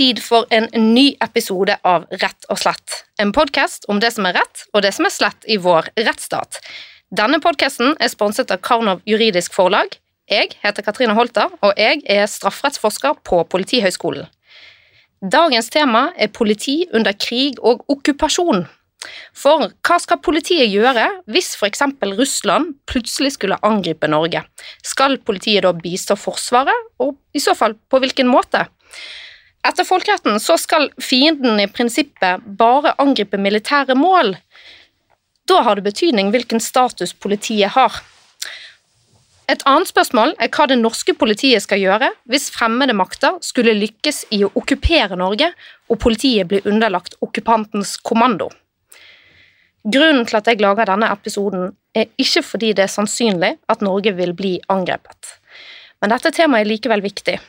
tid for en ny episode av Rett og slett. En podkast om det som er rett og det som er slett i vår rettsstat. Denne podkasten er sponset av Karnov juridisk forlag. Jeg heter Katrine Holter, og jeg er strafferettsforsker på Politihøgskolen. Dagens tema er politi under krig og okkupasjon. For hva skal politiet gjøre hvis f.eks. Russland plutselig skulle angripe Norge? Skal politiet da bistå Forsvaret, og i så fall på hvilken måte? Etter folkeretten så skal fienden i prinsippet bare angripe militære mål. Da har det betydning hvilken status politiet har. Et annet spørsmål er hva det norske politiet skal gjøre hvis fremmede makter skulle lykkes i å okkupere Norge og politiet blir underlagt okkupantens kommando. Grunnen til at jeg lager denne episoden, er ikke fordi det er sannsynlig at Norge vil bli angrepet. Men dette temaet er likevel viktig.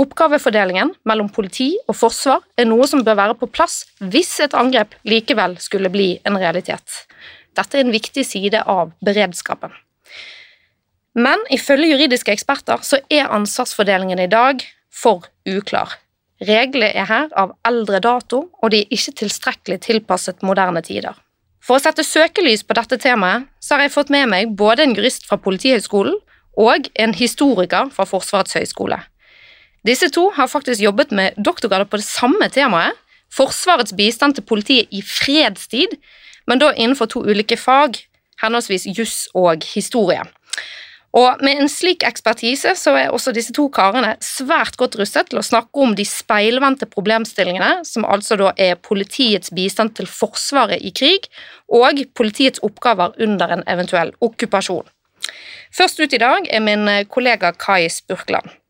Oppgavefordelingen mellom politi og forsvar er noe som bør være på plass hvis et angrep likevel skulle bli en realitet. Dette er en viktig side av beredskapen. Men ifølge juridiske eksperter så er ansvarsfordelingen i dag for uklar. Reglene er her av eldre dato, og de er ikke tilstrekkelig tilpasset moderne tider. For å sette søkelys på dette temaet så har jeg fått med meg både en jurist fra Politihøgskolen og en historiker fra Forsvarets høgskole. Disse to har faktisk jobbet med doktorgrader på det samme temaet, Forsvarets bistand til politiet i fredstid, men da innenfor to ulike fag, henholdsvis juss og historie. Og Med en slik ekspertise så er også disse to karene svært godt rustet til å snakke om de speilvendte problemstillingene, som altså da er politiets bistand til Forsvaret i krig, og politiets oppgaver under en eventuell okkupasjon. Først ut i dag er min kollega Kai Spurkland.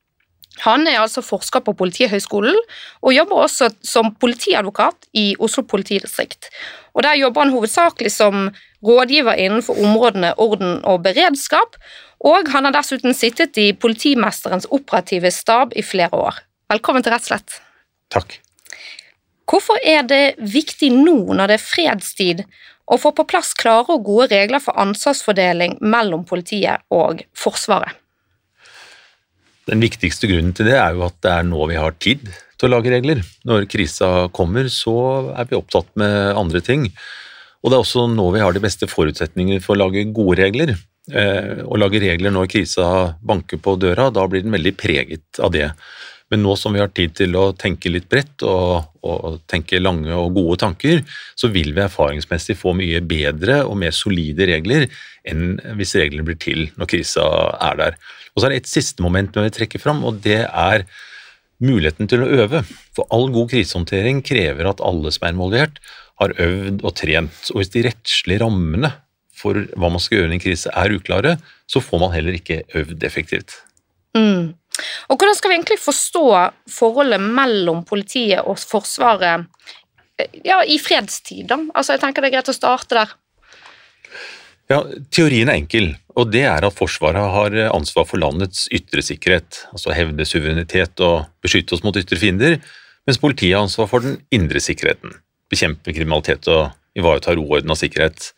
Han er altså forsker på Politihøgskolen og jobber også som politiadvokat i Oslo politidistrikt. Og Der jobber han hovedsakelig som rådgiver innenfor områdene orden og beredskap, og han har dessuten sittet i politimesterens operative stab i flere år. Velkommen til Rettslett. Takk. Hvorfor er det viktig nå, når det er fredstid, å få på plass klare og gode regler for ansvarsfordeling mellom politiet og Forsvaret? Den viktigste grunnen til det er jo at det er nå vi har tid til å lage regler. Når krisa kommer, så er vi opptatt med andre ting. Og det er også nå vi har de beste forutsetninger for å lage gode regler. Eh, å lage regler når krisa banker på døra, da blir den veldig preget av det. Men nå som vi har tid til å tenke litt bredt og, og, tenke lange og gode tanker, så vil vi erfaringsmessig få mye bedre og mer solide regler enn hvis reglene blir til når krisa er der. Og så er det et siste moment vi trekker fram, og det er muligheten til å øve. For all god krisehåndtering krever at alle som er involvert, har øvd og trent. Og hvis de rettslige rammene for hva man skal gjøre i en krise er uklare, så får man heller ikke øvd effektivt. Mm. Og Hvordan skal vi egentlig forstå forholdet mellom politiet og Forsvaret ja, i fredstid? da? Altså, jeg tenker Det er greit å starte der. Ja, Teorien er enkel, og det er at Forsvaret har ansvar for landets ytre sikkerhet, altså hevde suverenitet og beskytte oss mot ytre fiender, mens politiet har ansvar for den indre sikkerheten, bekjempe kriminalitet og ivareta roorden og sikkerhet.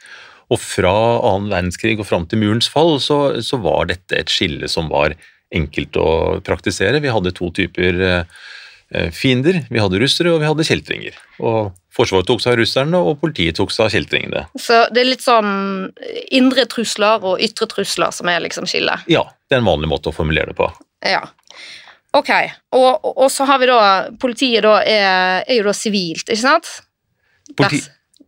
Og fra annen verdenskrig og fram til murens fall så, så, var dette et skille som var enkelt å praktisere. Vi hadde to typer eh, fiender. Vi hadde russere og vi hadde kjeltringer. Og Forsvaret tok seg av russerne, og politiet tok seg av kjeltringene. Så det er litt sånn indre trusler og ytre trusler som er liksom skillet? Ja, det er en vanlig måte å formulere det på. Ja. Ok, og, og så har vi da Politiet da er, er jo da sivilt, ikke sant? Politi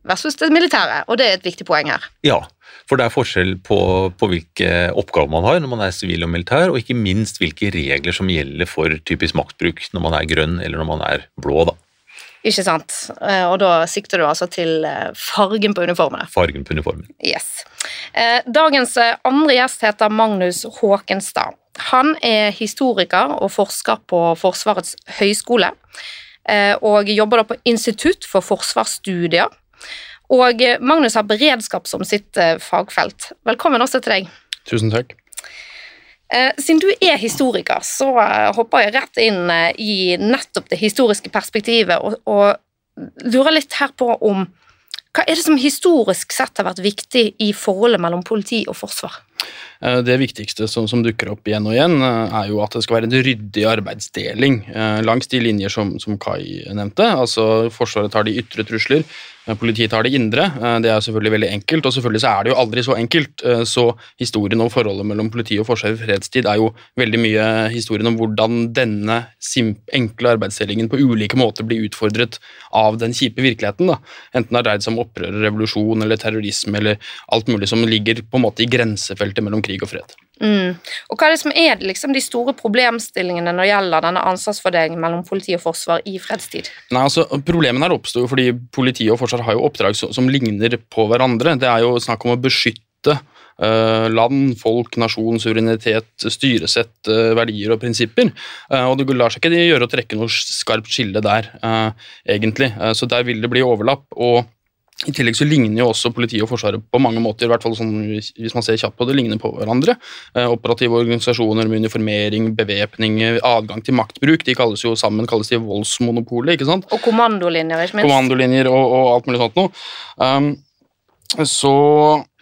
versus det militære, og det er et viktig poeng her. Ja, for det er forskjell på, på hvilke oppgaver man har når man er sivil og militær, og ikke minst hvilke regler som gjelder for typisk maktbruk når man er grønn eller når man er blå. da. Ikke sant. Eh, og da sikter du altså til eh, fargen på uniformene? Fargen på uniformen. Yes. Eh, dagens andre gjest heter Magnus Håkenstad. Han er historiker og forsker på Forsvarets høgskole, og jobber da på Institutt for forsvarsstudier og eh, Magnus har beredskap som sitt eh, fagfelt. Velkommen også til deg. Tusen takk. Eh, siden du er historiker, så hopper jeg rett inn i nettopp det historiske perspektivet og, og lurer litt her på om hva er det som historisk sett har vært viktig i forholdet mellom politi og forsvar? Det viktigste som, som, dukker opp igjen og igjen, er jo at det skal være en ryddig arbeidsdeling langs de linjer som, som Kai nevnte. Altså Forsvaret tar de ytre trusler, Politiet tar det indre. Eh, det er selvfølgelig veldig enkelt, og selvfølgelig så er det jo aldri så enkelt. Eh, så historien om forholdet mellom politi og forsvar i fredstid er jo veldig mye historien om hvordan denne enkle arbeidsdelingen på ulike måter blir utfordret av den kjipe virkeligheten. Da. Enten det har dreid seg om opprør, revolusjon eller terrorisme eller alt mulig som ligger på en måte i grensefeltet mellom krig og fred. Mm. Og Hva er det som er liksom, de store problemstillingene når det gjelder denne ansvarsfordelingen mellom politi og forsvar i fredstid? Nei, altså, Problemene her oppstår fordi politi og forsvar har jo oppdrag som, som, ligner på hverandre. Det er jo snakk om å beskytte uh, land, folk, nasjon, suverenitet, styresett, uh, verdier og prinsipper. Uh, og Det lar seg ikke gjøre å trekke noe skarpt skille der, egentlig. så der vil det bli overlapp. og i tillegg så ligner jo også politiet og Forsvaret på mange måter, i hvert fall sånn, hvis man ser kjapt på det, ligner på hverandre. Eh, operative organisasjoner med uniformering, bevæpning, adgang til maktbruk. De kalles jo sammen kalles de voldsmonopolet. ikke sant? Og kommandolinjer, ikke minst. Kommandolinjer og, og alt mulig sånt noe. Um, så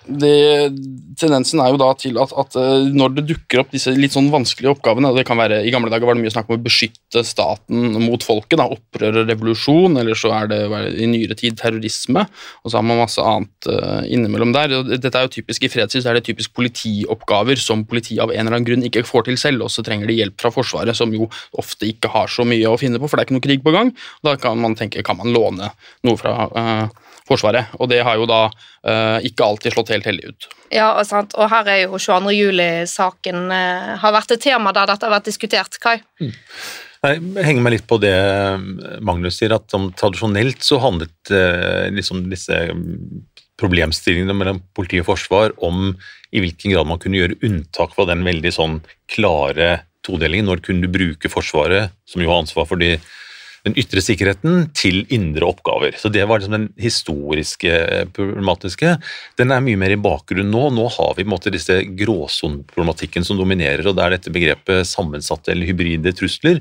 det, tendensen er jo da til at, at, eh, når det dukker opp disse litt sånn vanskelige oppgavene og det kan være, I gamle dager var det mye snakk om å beskytte staten mot folket. da, Opprør og revolusjon, eller så er det i nyere tid terrorisme. Og så har man masse annet uh, innimellom der. og Dette er jo typisk I fredstid så er det typisk politioppgaver som politiet av en eller annen grunn ikke får til selv, og så trenger de hjelp fra Forsvaret, som jo ofte ikke har så mye å finne på, for det er ikke noe krig på gang. Da kan man tenke kan man låne noe fra uh, Forsvaret. Og det har jo da uh, ikke alltid slått helt heldig ut. Ja, og, sant. og her er jo 22. juli-saken uh, har vært et tema der dette har vært diskutert. Kai? Mm. Jeg henger meg litt på det Magnus sier, at om, tradisjonelt så handlet uh, liksom disse problemstillingene mellom politi og forsvar om i hvilken grad man kunne gjøre unntak fra den veldig sånn klare todelingen. Når kunne du bruke Forsvaret, som jo har ansvar for de den ytre sikkerheten til indre oppgaver. Så Det var liksom den historiske eh, problematiske. Den er mye mer i bakgrunnen nå. Nå har vi på en måte disse gråsoneproblematikken som dominerer, og det er dette begrepet sammensatte eller hybride trusler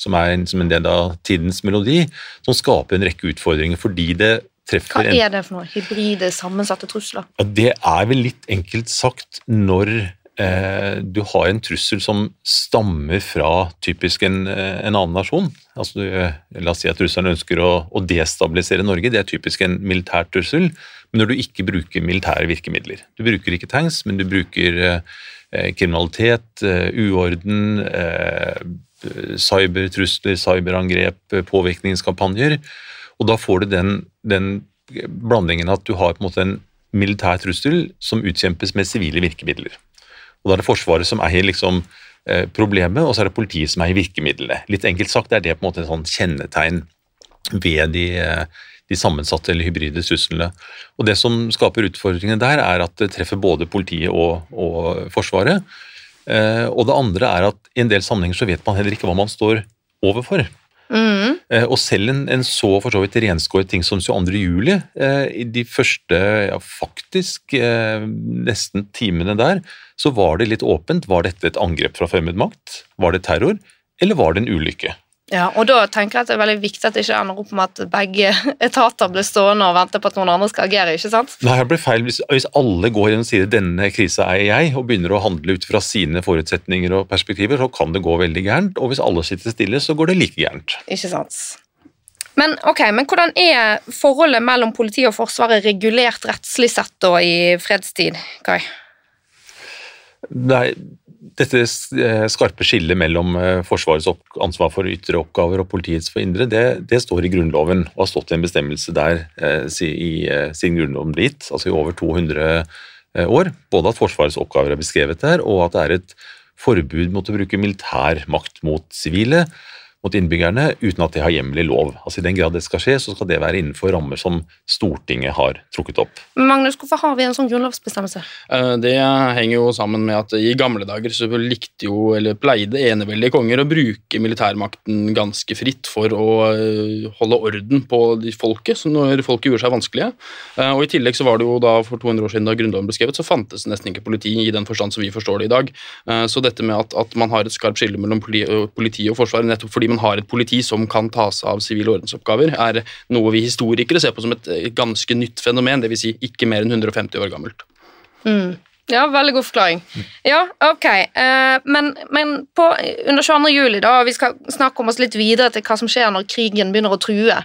som er en, som en del av tidens melodi, som skaper en rekke utfordringer fordi det treffer Hva er det for noe? Hybride, sammensatte trusler? Ja, det er vel litt enkelt sagt når du har en trussel som stammer fra typisk en, eh, en annen nasjon. Altså, la oss si at russerne ønsker å, å, destabilisere Norge, det er typisk en militær trussel. Men når du ikke bruker militære virkemidler. Du bruker ikke tanks, men du bruker eh, kriminalitet, eh, uorden, eh, cybertrusler, cyberangrep, påvirkningskampanjer. Og da får du den, den blandingen at du har på en måte en militær trussel som utkjempes med sivile virkemidler. Og Da er det Forsvaret som eier liksom, eh, problemet, og så er det politiet som eier virkemidlene. Litt enkelt sagt er det på en måte et sånn kjennetegn ved de, eh, de sammensatte eller hybride truslene. Og Det som skaper utfordringene der, er at det treffer både politiet og, og Forsvaret. Eh, og det andre er at i en del sammenhenger så vet man heller ikke hva man står overfor. Mm. Og selv en, en, så for så vidt renskåret ting som 22. juli, i de første ja, faktisk nesten timene der, så var det litt åpent. Var dette et angrep fra fremmed makt? Var det terror? Eller var det en ulykke? Ja, og Da tenker jeg at det er veldig viktig at det ikke ender opp med at begge etater blir stående og vente på at noen andre skal agere. ikke sant? Nei, det blir feil. Hvis, hvis alle går inn og sier denne krisa er jeg, og begynner å handle ut fra sine forutsetninger og perspektiver, så kan det gå veldig gærent. Og hvis alle sitter stille, så går det like gærent. Ikke sant. Men, okay, men hvordan er forholdet mellom politi og Forsvaret regulert rettslig sett da i fredstid, Kai? Nei, dette eh, skarpe skillet mellom eh, Forsvarets ansvar for ytre oppgaver og politiets for indre, det, det, står i Grunnloven og har stått i en bestemmelse der eh, i, siden Grunnloven gitt, altså i over 200 år. Både at Forsvarets oppgaver er beskrevet der, og at det er et forbud mot å bruke militær makt mot sivile mot innbyggerne uten at det har hjemmel i lov. Altså I den grad det skal skje, så skal det være innenfor rammer som Stortinget har trukket opp. Magnus, hvorfor har vi en sånn grunnlovsbestemmelse? Eh, det henger jo sammen med at i gamle dager så likte jo, eller pleide eneveldige konger å bruke militærmakten ganske fritt for å eh, holde orden på folket når folket gjorde seg vanskelige. Eh, og I tillegg så var det jo da for 200 år siden da Grunnloven ble skrevet, så fantes det nesten ikke politi i den forstand som vi forstår det i dag. Så dette med at, at man har et skarpt skille mellom politi og forsvar nettopp fordi man man har et politi som kan ta seg av sivile ordensoppgaver, er noe vi historikere ser på som et ganske nytt fenomen, dvs. Si ikke mer enn 150 år gammelt. Mm. Ja, veldig god forklaring. Ja, ok. Eh, men, men på, under 22. juli, da, vi skal snakke om oss litt videre til hva som skjer når krigen begynner å true,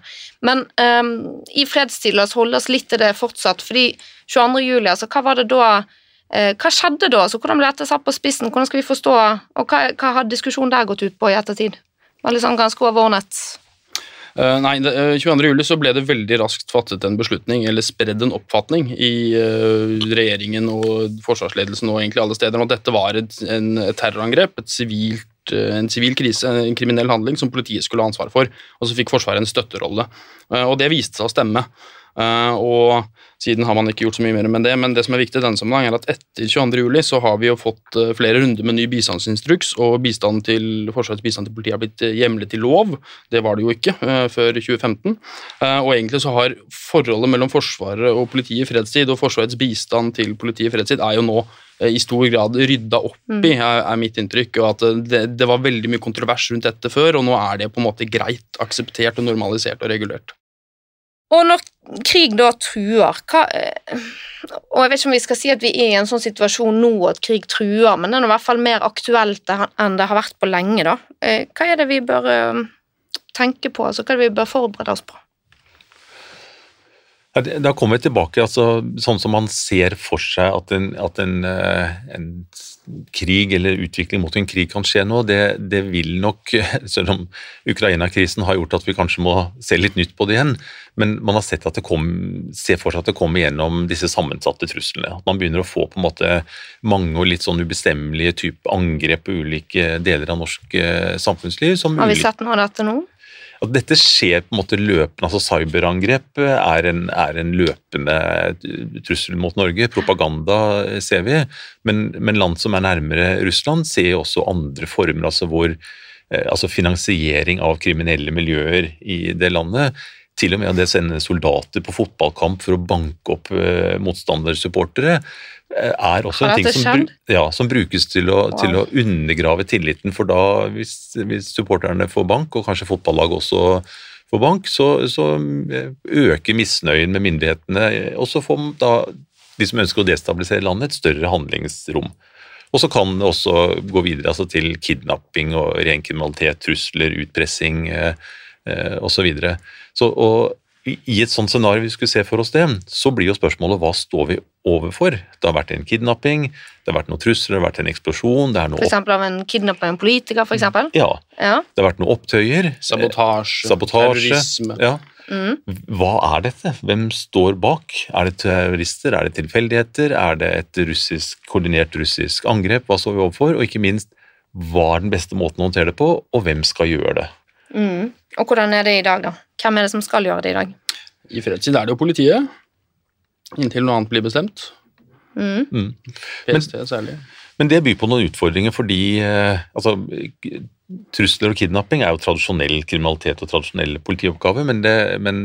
men um, i fredstid, la oss holde oss litt til det fortsatt, fordi 22. juli, altså hva var det da eh, Hva skjedde da? Altså, hvordan ble dette satt på spissen? Hvordan skal vi forstå, og hva, hva har diskusjonen der gått ut på i ettertid? Veldig liksom ganske overordnet. Uh, nei, 22. juli så ble det veldig raskt fattet en beslutning, eller spredd en oppfatning i uh, regjeringen og forsvarsledelsen og egentlig alle steder om at dette var et, en, terrorangrep, et sivilt en sivil krise, en kriminell handling som politiet skulle ha ansvar for. Og så fikk Forsvaret en støtterolle. Og det viste seg å stemme. Uh, og Siden har man ikke gjort så mye mer med det, men det som er viktig i denne sammenheng er at etter 22. juli så har vi jo fått uh, flere runder med ny bistandsinstruks, og bistand til, Forsvarets bistand til politiet har blitt uh, hjemlet i lov. Det var det jo ikke før 2015. og egentlig så har forholdet mellom Forsvaret og politiet i fredstid og Forsvarets bistand til politiet i fredstid er jo nå i stor grad rydda opp i, mm. er, er, mitt inntrykk. og at det, det var veldig mye kontrovers rundt dette før, og nå er det på en måte greit, akseptert og normalisert og regulert. Og når krig da truer hva, eh, Og jeg vet ikke om vi skal si at vi er i en sånn situasjon nå at krig truer, men det er i hvert fall mer aktuelt enn det har vært på lenge. da. Eh, hva er det vi bør eh, tenke på? altså Hva er det vi bør forberede oss på? Da kommer vi tilbake, altså, sånn som man ser for seg at en, at en, en krig eller utvikling mot en krig kan skje nå, det, det vil nok, selv om Ukraina-krisen har gjort at vi kanskje må se litt nytt på det igjen, men man har sett at det kom, ser for seg at det kommer gjennom disse sammensatte truslene. At man begynner å få på en måte mange og litt sånn ubestemmelige type angrep på ulike deler av norsk eh, samfunnsliv. har vi sett noe av dette nå? At dette skjer på en måte løpende. altså Cyberangrep er en, er en løpende trussel mot Norge. Propaganda ser vi, men, men, land som er nærmere Russland, ser også andre former. altså hvor eh, altså Finansiering av kriminelle miljøer i det landet. Til og med det å sende soldater på fotballkamp for å banke opp eh, motstandersupportere Eh, er også en ting som, ja, som, brukes til å, wow. til å, undergrave tilliten. For da, hvis, hvis, supporterne får bank, og kanskje fotballaget også får bank, så, så eh, øker misnøyen med myndighetene. Og så får da de som ønsker å destabilisere landet, et større handlingsrom. Og så kan det også gå videre altså til kidnapping og ren kriminalitet, trusler, utpressing eh, eh, osv. Så, og i et sånt scenario vi skulle se for oss det, så blir jo spørsmålet hva står vi overfor? Det har vært en kidnapping, det har vært noen trusler, det har vært en eksplosjon det er noe For eksempel av en kidnappa en politiker, for eksempel? Ja. ja. Det har vært noen opptøyer. Sabotasje, sabotasje terrorisme. Ja. Mm. Hva er dette? Hvem står bak? Er det terrorister? Er det tilfeldigheter? Er det et russisk, koordinert russisk angrep? Hva står vi overfor? Og ikke minst, hva er den beste måten å håndtere det på, og hvem skal gjøre det? Mm. Og hvordan er det i dag, da? Hvem er det som skal gjøre det i dag? I fredstid er det jo politiet, inntil noe annet blir bestemt. Mm. Mm. PST særlig. Men det byr på noen utfordringer fordi eh, altså, trusler og kidnapping er jo tradisjonell kriminalitet og tradisjonell politioppgave, men det, men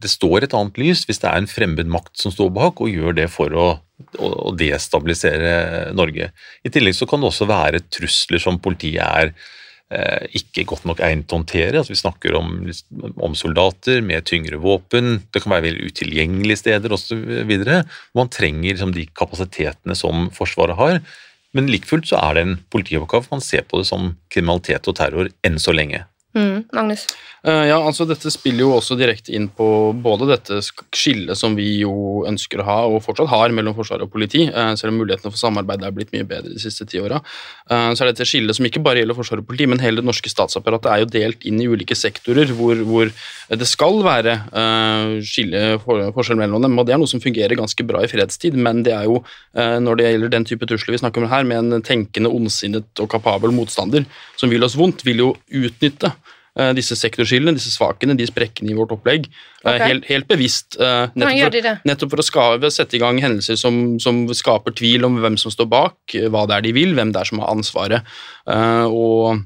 det, står et annet lys hvis det er en fremmed makt som står bak og gjør det for å, å, å destabilisere Norge. I tillegg så kan det også være trusler som politiet er Eh, ikke godt nok egnet til å håndtere. Altså, vi snakker om, om, soldater med tyngre våpen, det kan være veldig utilgjengelige steder osv. Man trenger liksom, de kapasitetene som Forsvaret har. Men like fullt så er det en politioppgave. Man ser på det som kriminalitet og terror enn så lenge. Mm, Magnus? Uh, ja, altså Dette spiller jo også direkte inn på både dette skillet som vi jo ønsker å ha, og fortsatt har, mellom forsvar og politi, uh, selv om mulighetene for samarbeid er blitt mye bedre de siste ti åra. Uh, så er dette skillet som ikke bare gjelder forsvar og politi, men hele det norske statsapparatet er jo delt inn i ulike sektorer hvor, hvor det skal være skille, for, forskjell mellom dem. og Det er noe som fungerer ganske bra i fredstid, men det er jo når det gjelder den type trusler vi snakker om her, med en tenkende, ondsinnet og kapabel motstander som vil oss vondt, vil jo utnytte Eh, disse sektorskillene, disse svakene, de sprekkene i vårt opplegg. Eh, okay. Helt, helt, bevisst. Eh, nettopp for, nettopp for å skave, sette i gang hendelser som, som, skaper tvil om hvem som står bak, hva det er de vil, hvem det er som har ansvaret. og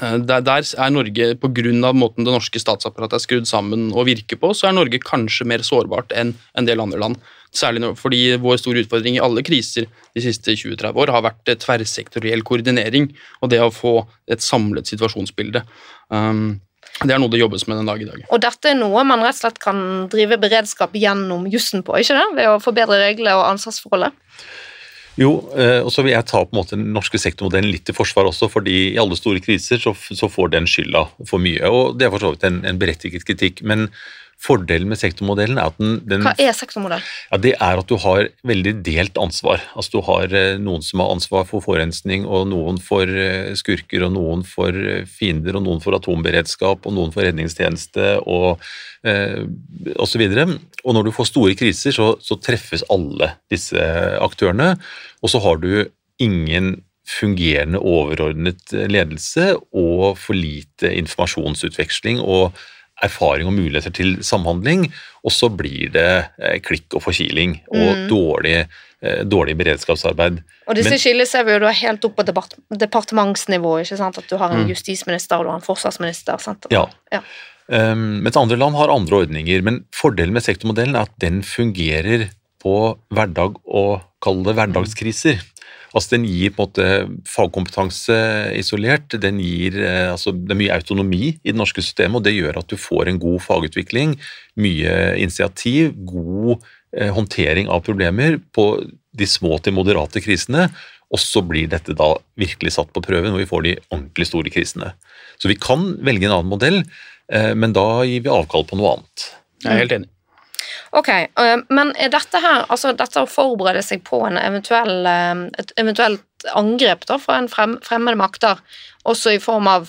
der, der er Norge, Pga. måten det norske statsapparatet er skrudd sammen og virker på, så er Norge kanskje mer sårbart enn en del andre land. Særlig nå, fordi vår store utfordring i alle kriser de siste 20-30 år har vært tverrsektoriell koordinering og det å få et samlet situasjonsbilde. Um, det er noe det jobbes med den dag i dag. Og dette er noe man rett og slett kan drive beredskap gjennom jussen på, ikke det? Ved å forbedre regler og ansvarsforholdet? Jo, eh, og så vil jeg ta på en måte den norske sektormodellen litt i forsvar også, fordi i alle store kriser så, så får den skylda for mye. og Det er for så vidt en, en berettiget kritikk. men Fordelen med sektormodellen er at den, den Hva er sektormodell? Ja, Det er at du har veldig delt ansvar. Altså Du har eh, noen som har ansvar for forurensning, og noen for eh, skurker, og noen for eh, fiender, og noen for atomberedskap, og noen for redningstjeneste, og eh, osv. Og, og når du får store kriser, så, så treffes alle disse aktørene, og så har du ingen fungerende overordnet ledelse og for lite informasjonsutveksling og erfaring og muligheter til samhandling, og så blir det eh, klikk og forkiling og mm. dårlig, eh, dårlig, beredskapsarbeid. Og disse skillene ser vi jo da helt opp på departementsnivå, ikke sant? at du har en mm. justisminister og du har en forsvarsminister. Sant? Ja. ja. Um, mens andre land har andre ordninger, men fordelen med sektormodellen er at den fungerer på hverdag og kall det hverdagskriser. Altså Den gir på en måte fagkompetanse isolert, den gir eh, altså, det er mye autonomi i det norske systemet, og det gjør at du får en god fagutvikling, mye initiativ, god eh, håndtering av problemer på de små til moderate krisene. Og så blir dette da virkelig satt på prøven når vi får de ordentlig store krisene. Så vi kan velge en annen modell, eh, men da gir vi avkall på noe annet. Jeg er helt enig. Ok, øh, Men er dette her, altså dette å forberede seg på en eventuell, øh, et eventuelt angrep da, fra en frem, fremmede makter, også i form av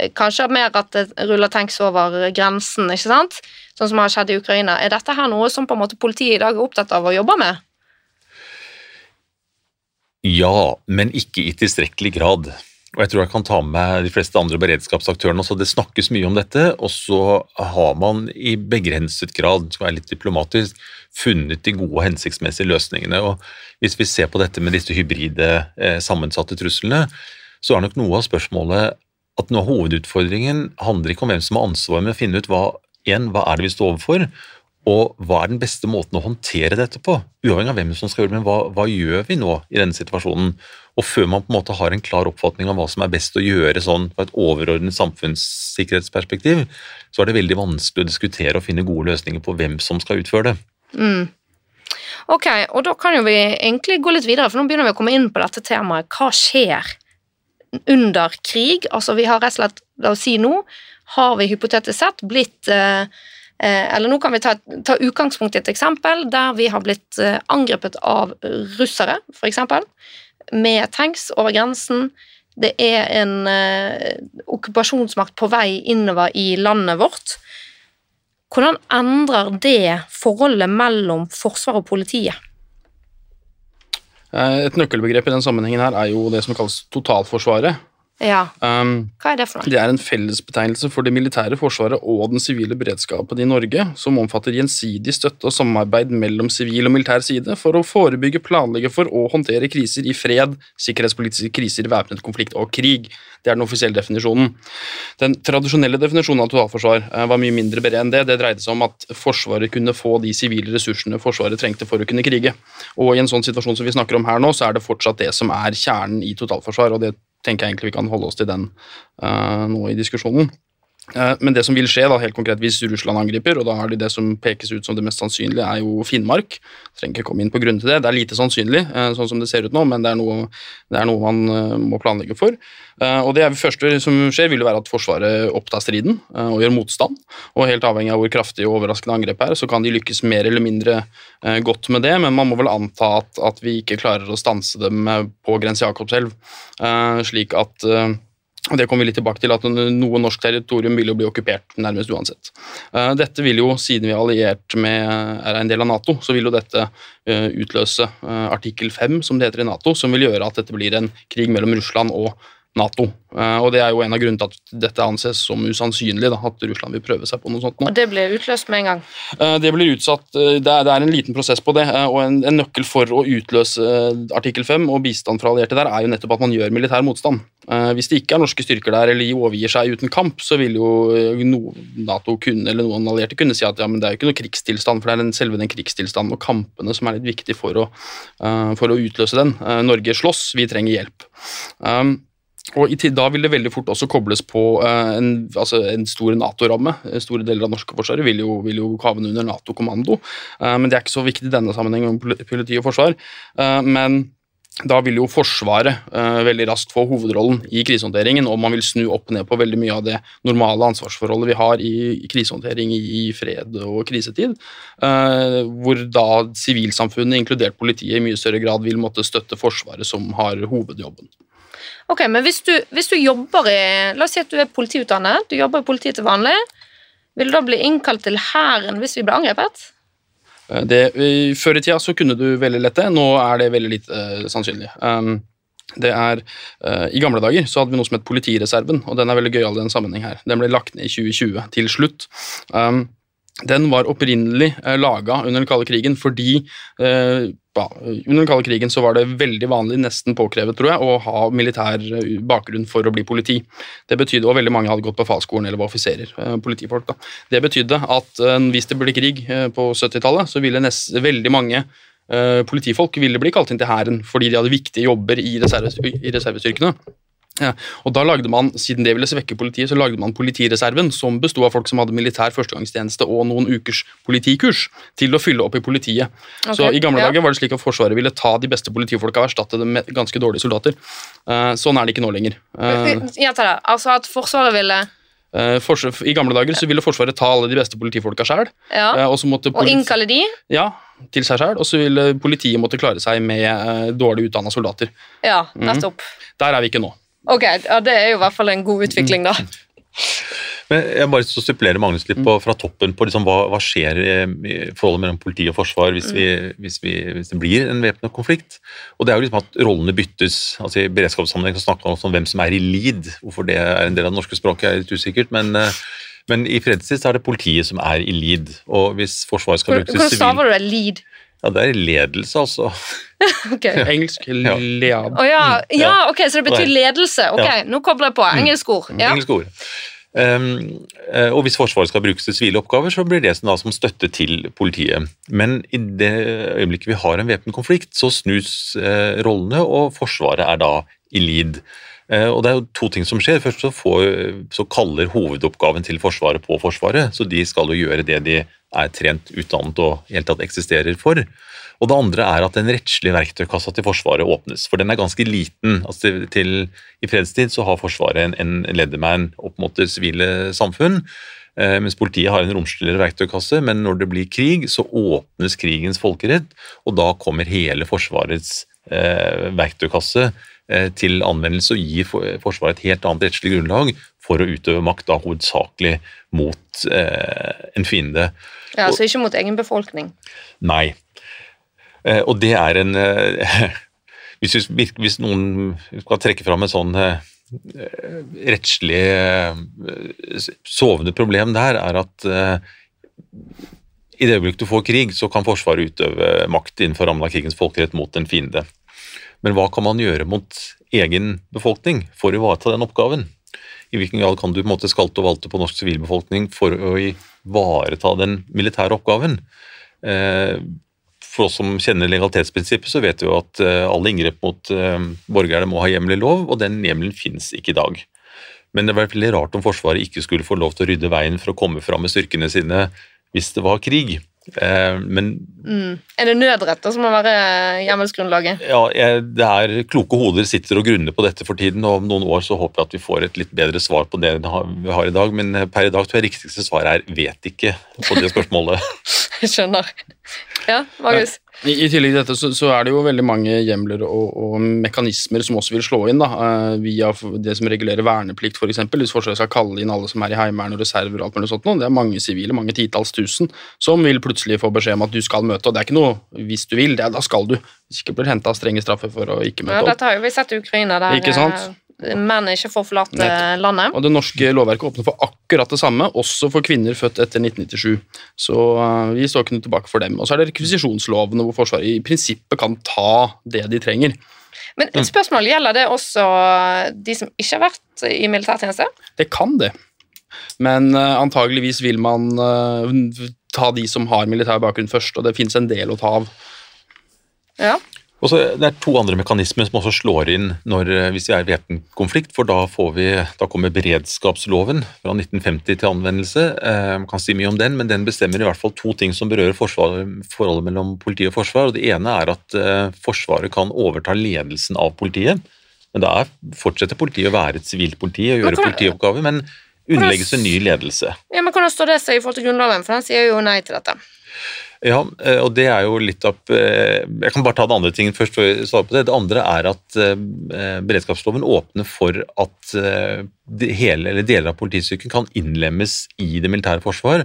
øh, kanskje mer at det ruller tanks over grensen, ikke sant? sånn som har skjedd i Ukraina. Er dette her noe som på en måte politiet i dag er opptatt av å jobbe med? Ja, men ikke i tilstrekkelig grad. Og jeg tror jeg kan ta med de fleste andre beredskapsaktørene også. Det snakkes mye om dette, og så har man i begrenset grad, skal være litt diplomatisk, funnet de gode og hensiktsmessige løsningene. Og hvis vi ser på dette med disse hybride eh, sammensatte truslene, så er nok noe av spørsmålet at noe av hovedutfordringen handler ikke om hvem som har ansvar med å finne ut hva, en, hva er det vi står overfor, og hva er den beste måten å håndtere dette på? Uavhengig av hvem som skal gjøre det, men hva, hva, gjør vi nå i denne situasjonen? Og før man på en måte har en klar oppfatning av hva som er best å gjøre sånn på et overordnet samfunnssikkerhetsperspektiv, så er det veldig vanskelig å diskutere og finne gode løsninger på hvem som skal utføre det. Mm. Ok, og da kan jo vi egentlig gå litt videre, for nå begynner vi å komme inn på dette temaet. Hva skjer under krig? Altså, vi har rett og slett, la oss si nå, har vi hypotetisk sett blitt Eh, eller nå kan vi ta, ta, utgangspunkt i et eksempel der vi har blitt eh, angrepet av russere, f.eks. Med tanks over grensen. Det er en eh, okkupasjonsmakt på vei innover i landet vårt. Hvordan endrer det forholdet mellom forsvar og politiet? Et nøkkelbegrep i den sammenhengen her er jo det som kalles totalforsvaret. Ja. Um, Hva er det for noe? Det er en fellesbetegnelse for det militære forsvaret og den sivile beredskapen i Norge, som omfatter gjensidig støtte og samarbeid mellom sivil og militær side for å forebygge, planlegge for og håndtere kriser i fred, sikkerhetspolitiske kriser, væpnet konflikt og krig. Det er den offisielle definisjonen. Den tradisjonelle definisjonen av totalforsvar uh, var mye mindre bred enn det. Det dreide seg om at Forsvaret kunne få de sivile ressursene Forsvaret trengte for å kunne krige. Og i en sånn situasjon som vi snakker om her nå, så er det fortsatt det som er kjernen i totalforsvar. og det tenker jeg egentlig vi kan holde oss til den uh, nå i diskusjonen. Uh, men det som vil skje, da, helt konkret hvis Russland angriper, og da har de det som pekes ut som det mest sannsynlige, er jo Finnmark. Trenger ikke komme inn på grunn til det. Det er lite sannsynlig, uh, sånn som det ser ut nå, men det er noe, det er noe man må planlegge for. og Det første som skjer, vil jo være at Forsvaret opptar striden og gjør motstand. og Helt avhengig av hvor kraftig og overraskende angrep er, så kan de lykkes mer eller mindre godt med det, men man må vel anta at, at vi ikke klarer å stanse dem på grense Jakobselv. Slik at uh, det kommer vi litt tilbake til, at Noe norsk territorium vil jo bli okkupert nærmest uansett. Uh, dette vil jo, Siden vi er alliert med, er en del av Nato, så vil jo dette utløse artikkel 5, som det heter i Nato, som vil gjøre at dette blir en krig mellom Russland og Nato. Uh, og Det er jo en av grunnene til at dette anses som usannsynlig, da, at Russland vil prøve seg på noe sånt. Nå. Og Det blir utløst med en gang? Uh, det blir utsatt, uh, det, er, det, er, en liten prosess på det. og en, en, nøkkel for å utløse artikkel 5 og bistand fra allierte der er jo nettopp at man gjør militær motstand. hvis det ikke er norske styrker der eller de overgir seg uten kamp, så vil jo Nato kunne, eller noen allierte kunne si at ja, men det er jo ikke noe krigstilstand, for det er den, selve den krigstilstanden og kampene som er litt viktig for å, for å utløse den. Norge slåss, vi trenger hjelp. Og Da vil det veldig fort også kobles på uh, en, altså en, stor Nato-ramme. Store deler av norske forsvaret vil jo, vil jo havne under Nato-kommando, uh, men det er ikke så viktig i denne sammenhengen om politi og forsvar. Uh, men da vil jo Forsvaret eh, veldig raskt få hovedrollen i krisehåndteringen, og man vil snu opp ned på veldig mye av det normale ansvarsforholdet vi har i, i krisehåndtering i, i, fred og krisetid. Eh, hvor da sivilsamfunnet, inkludert politiet, i mye større grad vil måtte støtte Forsvaret, som har hovedjobben. Ok, men hvis du, hvis du jobber i La oss si at du er politiutdannet, du jobber i politiet til vanlig. Vil du da bli innkalt til Hæren hvis vi blir angrepet? Eh, det, før i tida så kunne du veldig lett det, nå er det veldig lite uh, sannsynlig. Um, det er, uh, I gamle dager så hadde vi noe som het Politireserven, og den er veldig gøyal i den sammenheng her. Den ble lagt ned i 2020 til slutt. Um, den var opprinnelig eh, laga under den kalde krigen fordi eh, ja, under den kalde krigen så var det veldig vanlig, nesten påkrevet, tror jeg, å ha militær eh, bakgrunn for å bli politi. Det betydde, og Veldig mange hadde gått på fagskolen eller var offiserer. Eh, politifolk da. Det betydde at eh, hvis det ble krig på 70-tallet, så ville nest, veldig mange politifolk ville bli kalt inn til hæren fordi de hadde viktige jobber i, reserve, i reservestyrkene. Ja, og da lagde man, Siden det ville svekke politiet, så lagde man Politireserven, som besto av folk som hadde militær førstegangstjeneste og noen ukers politikurs til å fylle opp i politiet. Okay, så I gamle ja. dager var det slik at Forsvaret ville ta de beste politifolka og erstatte dem med ganske dårlige soldater. Uh, sånn er det ikke nå lenger. Uh, Gjenta det. Altså at Forsvaret ville Uh, I gamle dager så ville Forsvaret ta alle de beste politifolka sjøl. Ja. Uh, og, og innkalle de? Ja, til seg sjøl. Og så ville politiet måtte klare seg med uh, dårlig utdanna soldater. Ja, nettopp. Mm. Der er vi ikke nå. Ok, ja, Det er jo i hvert fall en god utvikling, da. Men jeg bare så supplerer Magnus litt på, fra toppen på liksom, hva, hva, skjer i forholdet mellom politi og forsvar hvis, vi, hvis, vi, hvis det blir en væpnet konflikt. Og det er jo liksom at rollene byttes. altså I beredskapssammenheng snakker man om hvem som er i lead. Hvorfor det er en del av det norske språket er litt usikkert. men eh, men i fredstid er det politiet som er i lead. og hvis Forsvaret skal bruke Hvordan staver du det? Lead? Ja, det er ledelse, altså. okay. Engelsk lead. Oh, ja. ja. ok, så det betyr ledelse. Ok, ja. nå kobler jeg på. Mm. Engelsk ord. Ja. Engelsk ord. Um, og hvis Forsvaret skal brukes til sivile oppgaver, så blir det som, da, som støtte til politiet. Men i det øyeblikket vi har en væpnet konflikt, så snus uh, rollene, og Forsvaret er da i lead. Uh, og Det er jo to ting som skjer. Først så, får, så kaller hovedoppgaven til Forsvaret på Forsvaret, så de skal jo gjøre det de er trent, utdannet og helt tatt eksisterer for. Og det andre er at den rettslige verktøykassa til Forsvaret åpnes, for den er ganske liten. Altså til, til, I fredstid så har Forsvaret en, en leddermann opp mot det sivile samfunn, eh, mens politiet har en romsligere verktøykasse. Men når det blir krig, så åpnes krigens folkerett, og da kommer hele Forsvarets eh, verktøykasse eh, til anvendelse og gir Forsvaret et helt annet rettslig grunnlag for å utøve makt, da hovedsakelig mot eh, en fiende. Ja, Altså ikke mot egen befolkning? Nei. Eh, og det er en eh, hvis, hvis, noen skal trekke fram et sånn eh, rettslig sovende problem der, er at i det øyeblikk du får krig, så kan Forsvaret utøve makt innenfor rammen av krigens folkerett mot en fiende. Men hva kan man gjøre mot egen befolkning for å ivareta den oppgaven? I hvilken grad kan du på en måte skalte og valte på norsk sivilbefolkning for å ivareta den militære oppgaven. Eh, for oss som kjenner legalitetsprinsippet, så vet vi jo at eh, alle inngrep mot eh, borgerne må ha hjemmel i lov, og den hjemmelen finnes ikke i dag. Men det var veldig rart om Forsvaret ikke skulle få lov til å rydde veien for å komme fram med styrkene sine hvis det var krig. Men mm. Er det nødretter som må være hjemmelsgrunnlaget? Ja, det er kloke hoder sitter og grunner på dette for tiden, og om noen år så håper jeg at vi får et litt bedre svar på det vi har i dag. Men per i dag tror jeg riktigste svar er 'vet ikke' på det spørsmålet. jeg skjønner. Ja, Magnus? I, I, tillegg til dette så, så, er det jo veldig mange hjemler og, og, mekanismer som også vil slå inn, da, uh, via det som regulerer verneplikt, f.eks. Hvis Forsvaret skal kalle inn alle som er i Heimevernet og reserver og alt mulig sånt. Det er mange sivile, mange titalls tusen, som vil plutselig få beskjed om at du skal møte. og Det er ikke noe hvis du vil, det er, da skal du. Hvis ikke blir henta strenge straffer for å ikke møte opp. Ja, dette har jo vi sett i Ukraina, der ikke sant? Menn ikke får forlate landet. Og Det norske lovverket åpner for akkurat det samme, også for kvinner født etter 1997. Så uh, vi står ikke noe tilbake for dem. Og så er det rekvisisjonslovene hvor Forsvaret i prinsippet kan ta det de trenger. Men et spørsmål, Gjelder det også de som ikke har vært i militærtjeneste? Det kan det. Men uh, antageligvis vil man uh, ta de som har militær bakgrunn først, og det fins en del å ta av. Ja. Og så Det er to andre mekanismer som også slår inn når, eh, hvis vi er i væpnet konflikt. for da, får vi, da, kommer beredskapsloven fra 1950 til anvendelse. Eh, man kan si mye om den, men den bestemmer i hvert fall to ting som berører forholdet mellom politi og forsvar. og Det ene er at eh, Forsvaret kan overta ledelsen av politiet. Men da fortsetter politiet å være et sivilt politi og gjøre politioppgaver, men underlegges en ny ledelse. Ja, men Hvordan står det seg i forhold til Grunnloven, for den sier jo nei til dette? Ja, eh, og det er jo litt opp eh, Jeg kan bare ta det andre tingen først. for å svare på Det Det andre er at eh, beredskapsloven åpner for at hele eller deler av politistyrken kan innlemmes i det militære forsvar,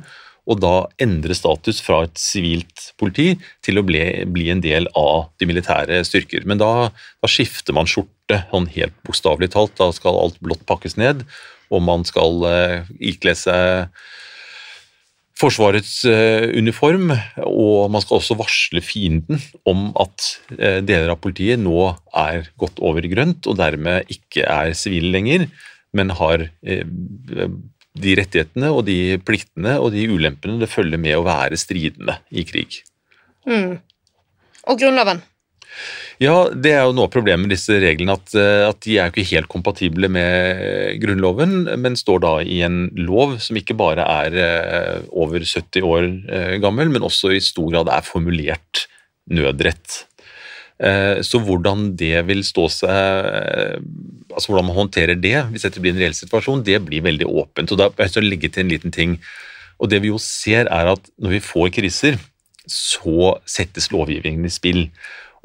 og da endre status fra et sivilt politi til å bli, bli en del av de militære styrker. Men da, da skifter man skjorte, sånn helt bokstavelig talt. Da skal alt blått pakkes ned, og man skal ikle seg Forsvarets eh, uniform, og man skal også varsle fienden om at eh, deler av politiet nå er gått over i grønt og dermed ikke er sivile lenger, men har eh, de rettighetene og de pliktene og de ulempene det følger med å være stridende i krig. Mm. Og Grunnloven? Ja, det er jo noe av problemet med disse reglene, at, eh, at, de er jo ikke helt kompatible med Grunnloven, men står da i en lov som ikke bare er eh, over 70 år eh, gammel, men også i stor grad er formulert nødrett. Så hvordan det vil stå seg, altså hvordan man håndterer det hvis dette blir en reell situasjon, det blir veldig åpent. og da har jeg legge til en liten ting. Og Det vi jo ser, er at når vi får kriser, så settes lovgivningen i spill.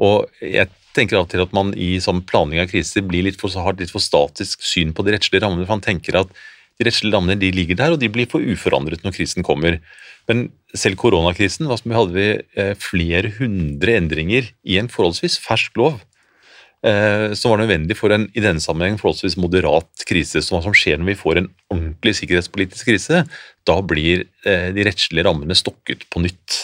Og jeg tenker av og til at man i sånn planlegging av kriser blir litt for, har litt for statisk syn på de rettslige rammene. for Man tenker at de rettslige rammene de ligger der, og de blir for uforandret når krisen kommer. Men selv koronakrisen hadde vi eh, flere hundre endringer i en forholdsvis fersk lov. Eh, som var nødvendig for en i denne sammenheng forholdsvis moderat krise. Så hva som skjer når vi får en ordentlig sikkerhetspolitisk krise, da blir eh, de rettslige rammene stokket på nytt.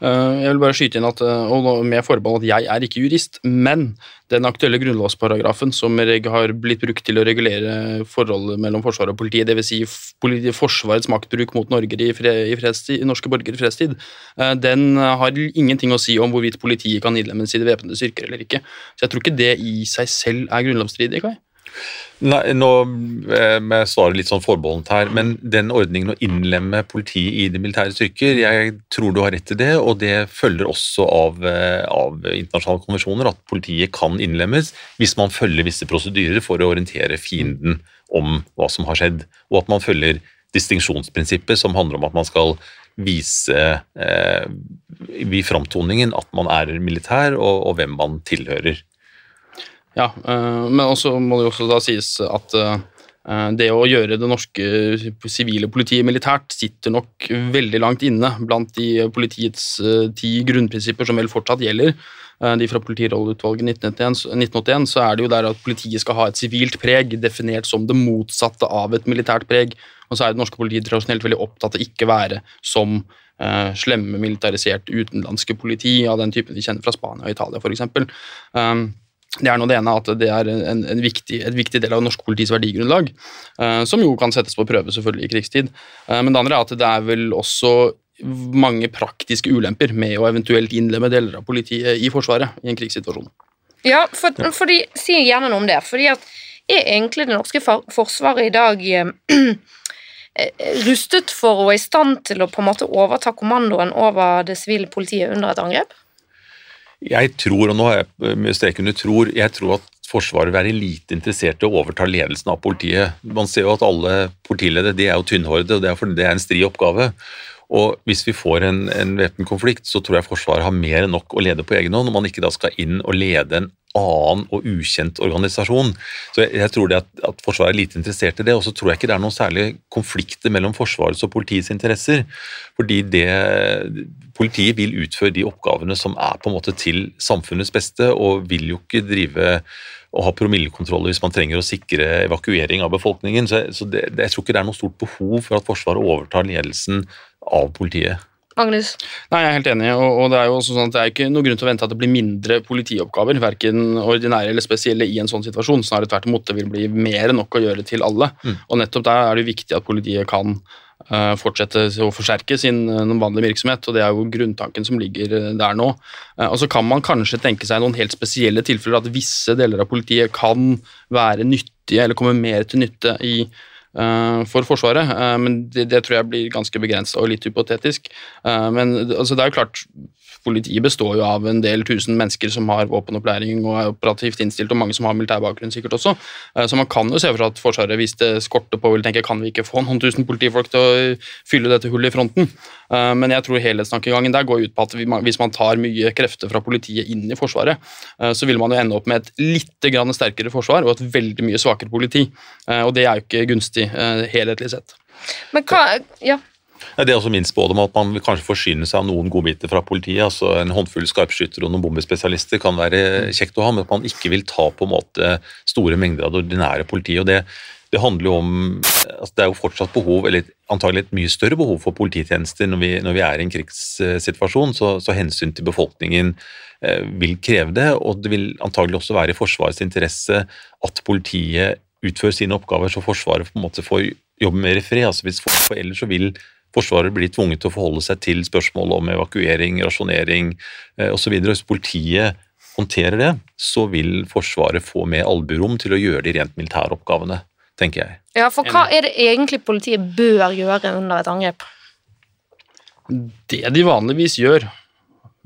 Eh, jeg vil bare skyte inn at, eh, og med forbehold at jeg er ikke jurist, men den aktuelle grunnlovsparagrafen som har blitt brukt til å regulere forholdet mellom Forsvaret og politiet, dvs. Si Forsvarets maktbruk mot Norge i, fredstid, norske borgere i fredstid, eh, den har ingenting å si om hvorvidt politiet kan innlemmes i de væpnede styrker eller ikke. Så jeg tror ikke det i seg selv er grunnlovsstridig. Kai. Nei, Nå eh, må jeg svare litt sånn forbeholdent her, men den ordningen å innlemme politiet i de militære styrker, jeg tror du har rett i det, og det følger også av, eh, av internasjonale konvensjoner at politiet kan innlemmes hvis man følger visse prosedyrer for å orientere fienden om hva som har skjedd, og at man følger distinksjonsprinsippet som handler om at man skal vise eh, i framtoningen at man er militær og, og hvem man tilhører. Ja, eh, men også må det jo også da sies at eh, det å gjøre det norske sivile politiet militært sitter nok veldig langt inne blant de politiets eh, ti grunnprinsipper som vel fortsatt gjelder. De fra politirolleutvalget 1981, så er det jo der at politiet skal ha et sivilt preg, definert som det motsatte av et militært preg. Og så er det norske politiet tradisjonelt veldig opptatt av ikke være som eh, slemme, militarisert utenlandske politi av den typen vi kjenner fra Spania og Italia, f.eks. Um, det er nå det ene at det er en, en viktig, et viktig del av norsk politis verdigrunnlag, eh, som jo kan settes på prøve selvfølgelig i krigstid. Eh, men det andre er at det er vel også mange praktiske ulemper med å eventuelt innlemme deler av politiet i Forsvaret i en krigssituasjon. Ja, for, ja. de sier gjerne noe om det. fordi at er egentlig det norske forsvaret i dag eh, rustet for og i stand til å på en måte overta kommandoen over det sivile politiet under et angrep? Jeg tror, og nå har jeg strek under tror, jeg tror at Forsvaret vil være lite interessert i å overta ledelsen av politiet. Man ser jo at alle politiledere de er jo tynnhårede, og det er en stri oppgave. Og Hvis vi får en, en væpnet konflikt, så tror jeg Forsvaret har mer enn nok å lede på egen hånd, når man ikke da skal inn og lede en annen og ukjent organisasjon. Så jeg, jeg tror det at, at, Forsvaret er lite interessert i det, og så tror jeg ikke det er noen særlige konflikter mellom Forsvarets og politiets interesser. Fordi det, politiet vil utføre de oppgavene som er på en måte til samfunnets beste, og vil jo ikke drive og ha promillekontroller hvis man trenger å sikre evakuering av befolkningen. Så, så det, det, jeg tror ikke det er noe stort behov for at Forsvaret overtar ledelsen av politiet. Agnes? Nei, Jeg er helt enig. og, og Det er jo også sånn at det er ikke noe grunn til å vente at det blir mindre politioppgaver, verken ordinære eller spesielle, i en sånn situasjon. Snarere tvert imot, det vil bli mer enn nok å gjøre til alle. Mm. Og Nettopp der er det viktig at politiet kan eh, fortsette å forsterke sin uh, vanlige virksomhet, og det er jo grunntanken som ligger uh, der nå. og så kan man kanskje tenke seg noen helt spesielle tilfeller at visse deler av politiet kan være nyttige eller komme mer til nytte i for Forsvaret, men det, det, tror jeg blir ganske begrensa og litt hypotetisk. men altså, det er jo klart Politiet består jo av en del tusen mennesker som har våpenopplæring og er operativt innstilt, og mange som har militær bakgrunn sikkert også. Eh, så man kan jo se for seg at Forsvaret, hvis det skorter på, vil tenke kan vi ikke få noen tusen politifolk til å fylle dette hullet i fronten. Eh, men jeg tror helhetstankegangen der går ut på at hvis man tar mye krefter fra politiet inn i Forsvaret, eh, så vil man jo ende opp med et litt sterkere forsvar og et veldig mye svakere politi. Og det er jo ikke gunstig helhetlig sett. Men hva, ja, det er også min spådom at man vil kanskje forsyne seg av noen godbiter fra politiet. altså En håndfull skarpskyttere og noen bombespesialister kan være kjekt å ha, men at man ikke vil ta på en måte store mengder av det ordinære politiet. og det, det handler jo om altså Det er jo fortsatt behov, eller antagelig et mye større behov for polititjenester når vi, når vi er i en krigssituasjon, så, så hensyn til befolkningen eh, vil kreve det. Og det vil antagelig også være i Forsvarets interesse at politiet utfører sine oppgaver, så Forsvaret på en måte får jobbe mer i fred. altså hvis for Ellers så vil Forsvaret blir tvunget til å forholde seg til spørsmål om evakuering, rasjonering eh, osv. Hvis politiet håndterer det, så vil Forsvaret få med alburom til å gjøre de rent militære oppgavene, tenker jeg. Ja, for hva er det egentlig politiet bør gjøre under et angrep? Det de vanligvis gjør,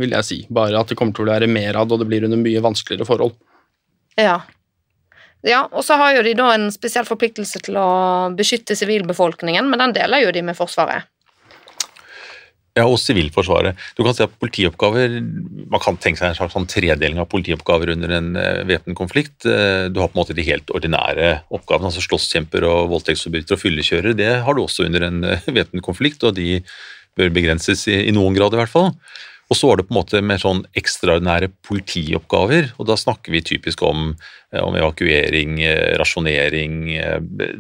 vil jeg si. Bare at det kommer til å være mer av det, og det blir under mye vanskeligere forhold. Ja. Ja, og så har jo de da en spesiell forpliktelse til å beskytte sivilbefolkningen, men den deler jo de med Forsvaret. Ja, og Sivilforsvaret. Du kan si at politioppgaver, Man kan tenke seg en slags sånn tredeling av politioppgaver under en uh, væpnet konflikt. Uh, du har på en måte de helt ordinære oppgavene, altså slåsskjemper og voldtektsforbrytere og fyllekjørere. Det har du også under en uh, væpnet konflikt, og de bør begrenses i, i noen grad i hvert fall. Og så var det på en måte mer sånn ekstraordinære politioppgaver, og da snakker vi typisk om, om evakuering, rasjonering,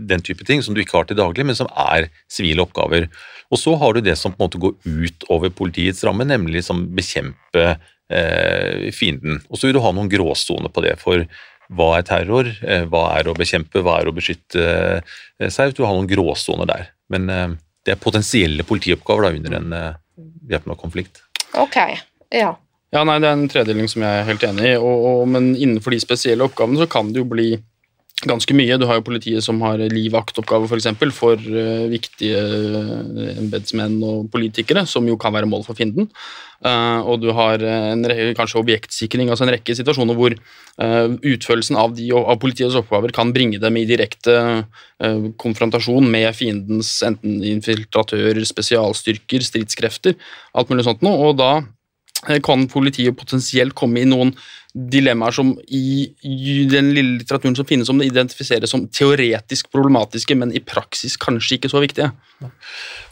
den type ting som du ikke har til daglig, men som er sivile oppgaver. Og så har du det som på en måte går ut over politiets ramme, nemlig som bekjempe eh, fienden. Og så vil du ha noen gråsoner på det. for hva er terror, eh, hva er å bekjempe, hva er å beskytte eh, seg? Du har noen gråsoner der. Men eh, det er potensielle politioppgaver da, under en eh, væpna konflikt. Ok, ja. Ja, nei, Det er en tredeling som jeg er helt enig i, og, og, men innenfor de spesielle oppgavene så kan det jo bli ganske mye. Du har jo politiet som har livvaktoppgaver f.eks. For, eksempel, for uh, viktige uh, embetsmenn og politikere, som jo kan være mål for fienden. Uh, og du har en, kanskje objektsikring, altså en rekke situasjoner hvor uh, utførelsen av, de, av, politiets oppgaver kan bringe dem i direkte konfrontasjon med fiendens enten infiltratører, spesialstyrker, stridskrefter, alt mulig sånt noe. Og da kan politiet potensielt komme i noen dilemmaer som i, den lille litteraturen som finnes om det, identifiseres som teoretisk problematiske, men i praksis kanskje ikke så viktige.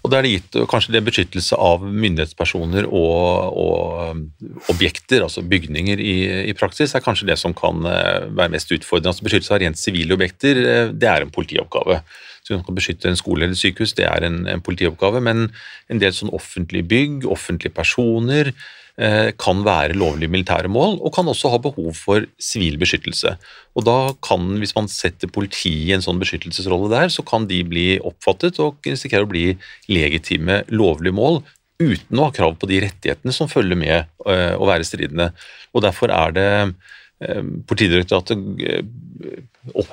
Og Da er det gitt kanskje det beskyttelse av myndighetspersoner og, og objekter, altså bygninger, i, i, praksis, er kanskje det som kan uh, være mest utfordrende. Altså Beskyttelse av rent sivile objekter, uh, det er en politioppgave. Så man kan beskytte en skole eller sykehus, det er en, en politioppgave, men en del sånn offentlige bygg, offentlige personer, Eh, kan være lovlige militære mål, og kan også ha behov for sivil beskyttelse. Og da kan, Hvis man setter politiet i en sånn beskyttelsesrolle der, så kan de bli oppfattet og risikere å bli legitime, lovlige mål uten å ha krav på de rettighetene som følger med eh, å være stridende. Og Derfor er det eh, Politidirektoratet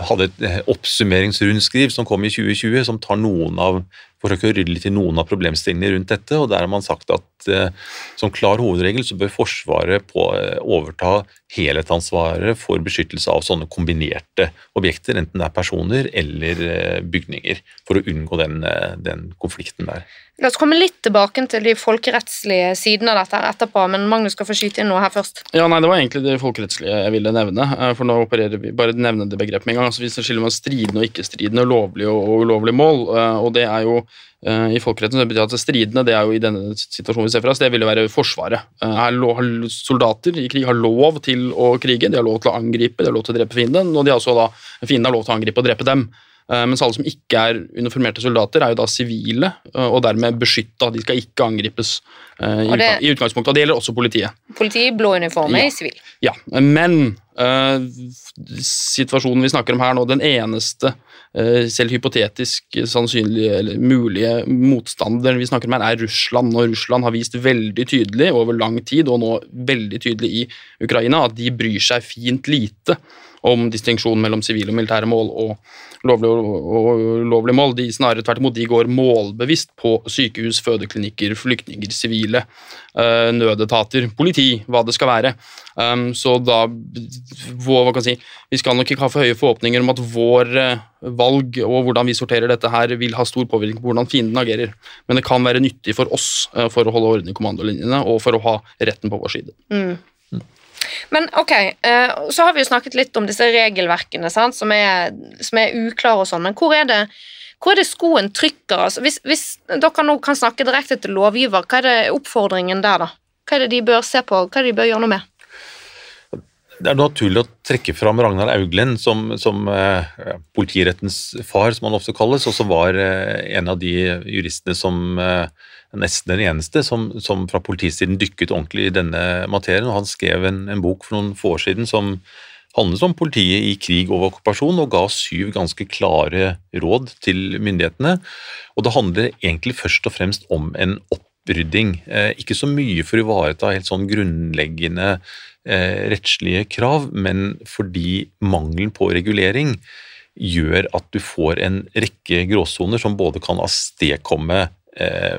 hadde et oppsummeringsrundskriv som kom i 2020, som tar noen av forsøker å rydde litt i noen av problemstillingene rundt dette. og Der har man sagt at eh, som klar hovedregel så bør Forsvaret på, eh, overta helhetsansvaret for beskyttelse av sånne kombinerte objekter, enten det er personer eller eh, bygninger, for å unngå den, den konflikten der. La oss komme litt tilbake til de folkerettslige sidene av dette her etterpå, men Magnus skal få skyte inn noe her først. Ja, nei, Det var egentlig det folkerettslige jeg ville nevne. For nå opererer vi bare nevne det begrepet med en gang. altså Vi skiller mellom stridende og ikke-stridende, lovlig og ulovlig mål. og det er jo Eh, i folkeretten. det betyr at Stridende det er jo i denne situasjonen vi ser for oss, det vil jo være Forsvaret. Her Soldater i krig har lov til å krige, de har lov til å angripe, de har lov til å drepe fienden, og de har også da, fienden har lov til å angripe og drepe dem. Eh, mens alle som ikke er uniformerte soldater, er jo da sivile og dermed beskytta. De skal ikke angripes i, det, i utgangspunktet. og Det gjelder også politiet. Politiet i blå uniform er ja. sivil. Ja, men uh, situasjonen vi snakker om her nå, den eneste, uh, selv hypotetisk sannsynlige eller mulige motstanderen vi snakker om her, er Russland. Og Russland har vist veldig tydelig over lang tid, og nå veldig tydelig i Ukraina, at de bryr seg fint lite om distinksjon mellom sivile og militære mål og lovlige og ulovlige mål. De snarere tvert imot, de går målbevisst på sykehus, fødeklinikker, flyktninger, sivile, eh, nødetater, politi, hva det skal være. Um, så da hva kan jeg si, Vi skal nok ikke ha for høye forhåpninger om at vår eh, valg og hvordan vi sorterer dette her, vil ha stor påvirkning på hvordan fienden agerer. Men det kan være nyttig for oss eh, for å holde orden i kommandolinjene og for å ha retten på vår side. Mm. Men ok, eh, så har vi jo snakket litt om disse regelverkene sant, som, er, som er uklare og sånn, men hvor er det, hvor er det skoen trykker? Altså, hvis, hvis dere nå kan snakke direkte til lovgiver, hva er det oppfordringen der, da? Hva er det de bør se på, hva er det de bør gjøre noe med? Det er naturlig å trekke fram Ragnar Auglen som, som eh, politirettens far, som han ofte kalles, og som var eh, en av de juristene som eh, nesten den eneste som, som fra politisiden dykket ordentlig i denne materien. og Han skrev en, en, bok for noen få år siden som handlet om politiet i krig og okkupasjon, og ga syv ganske klare råd til myndighetene. Og Det handler egentlig først og fremst om en opprydding. Eh, ikke så mye for å ivareta helt sånn grunnleggende eh, rettslige krav, men fordi mangelen på regulering gjør at du får en rekke gråsoner som både kan avstedkomme eh,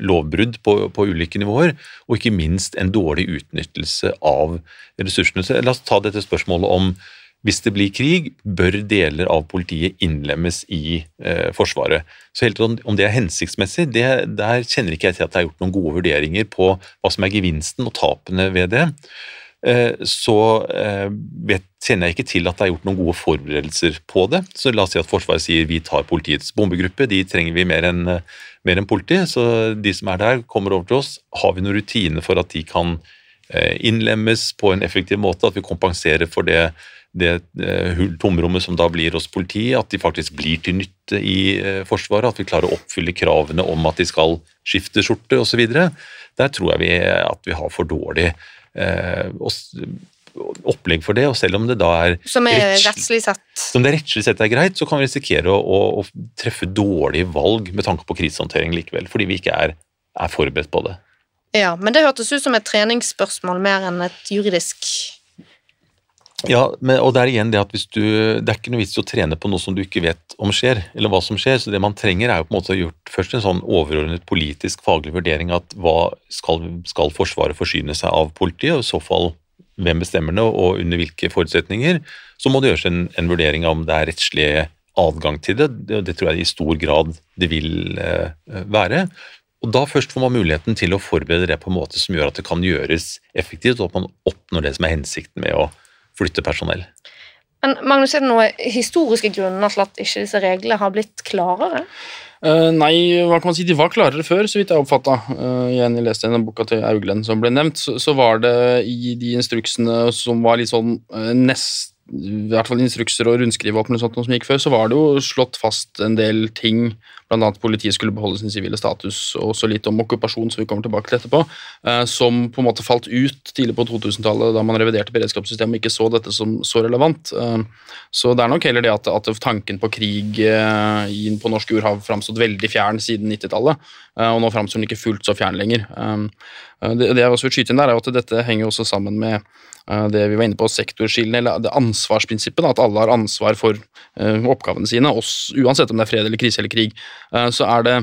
lovbrudd på, på, ulike nivåer, og ikke minst en dårlig utnyttelse av ressursene. Så la oss ta dette spørsmålet om hvis det blir krig, bør deler av politiet innlemmes i eh, Forsvaret. Så helt om, det er hensiktsmessig, det, der kjenner ikke jeg til at det er gjort noen gode vurderinger på hva som er gevinsten og tapene ved det. Eh, så eh, kjenner jeg ikke til at det er gjort noen gode forberedelser på det. Så la oss si at Forsvaret sier vi tar politiets bombegruppe, de trenger vi mer enn mer enn politiet. Så de som er der, kommer over til oss. Har vi noen rutiner for at de kan eh, innlemmes på en effektiv måte? At vi kompenserer for det, det eh, tomrommet som da blir hos politiet? At de faktisk blir til nytte i eh, Forsvaret? At vi klarer å oppfylle kravene om at de skal skifte skjorte osv.? Der tror jeg vi, at vi har for dårlig opplegg for det, og selv om det da er Som er rettslig sett Som det rettslig sett er greit, så kan vi risikere å, å, å treffe dårlige valg med tanke på krisehåndtering likevel, fordi vi ikke er, er, forberedt på det. Ja, men det hørtes ut som et treningsspørsmål mer enn et juridisk ja, men, og det er igjen det at hvis du, det er ikke noe vits å trene på noe som du ikke vet om skjer, eller hva som skjer. Så det man trenger, er jo på en måte gjort først en sånn overordnet politisk faglig vurdering at hva skal, skal Forsvaret forsyne seg av politiet, og i så fall hvem bestemmer det, og under hvilke forutsetninger, så må det gjøres en, en vurdering av om det er rettslig adgang til det. Det, det tror jeg i stor grad det vil eh, være. Og Da først får man muligheten til å forberede det på en måte som gjør at det kan gjøres effektivt, og at man oppnår det som er hensikten med å flytte personell. Men Magnus, Er det noen historiske grunner til at ikke disse reglene har blitt klarere? Uh, nei, hva kan man si, de var klarere før, så vidt jeg oppfatta. Uh, igjen, jeg leste denne boka til Auglen som ble nevnt, så, så, var det i de instruksene som var litt sånn uh, nest i hvert fall instrukser og rundskriveåpne sånt som gikk før, så var det jo slått fast en del ting, bl.a. at politiet skulle beholde sin sivile status, og også litt om okkupasjon, som vi kommer tilbake til etterpå, eh, som på en måte falt ut tidlig på 2000-tallet, da man reviderte beredskapssystemet og ikke så dette som så relevant. Eh, så det er nok heller det at, at tanken på krig eh, inn på norsk jord har framstått veldig fjern siden 90-tallet, og nå framstår den ikke fullt så fjern lenger. Det, jeg også vil skyte inn der, er at dette henger også sammen med det vi var inne på, sektorskillene, eller det ansvarsprinsippet, at alle har ansvar for eh, oppgavene sine, uansett om det er fred eller krise eller krig, eh, så er det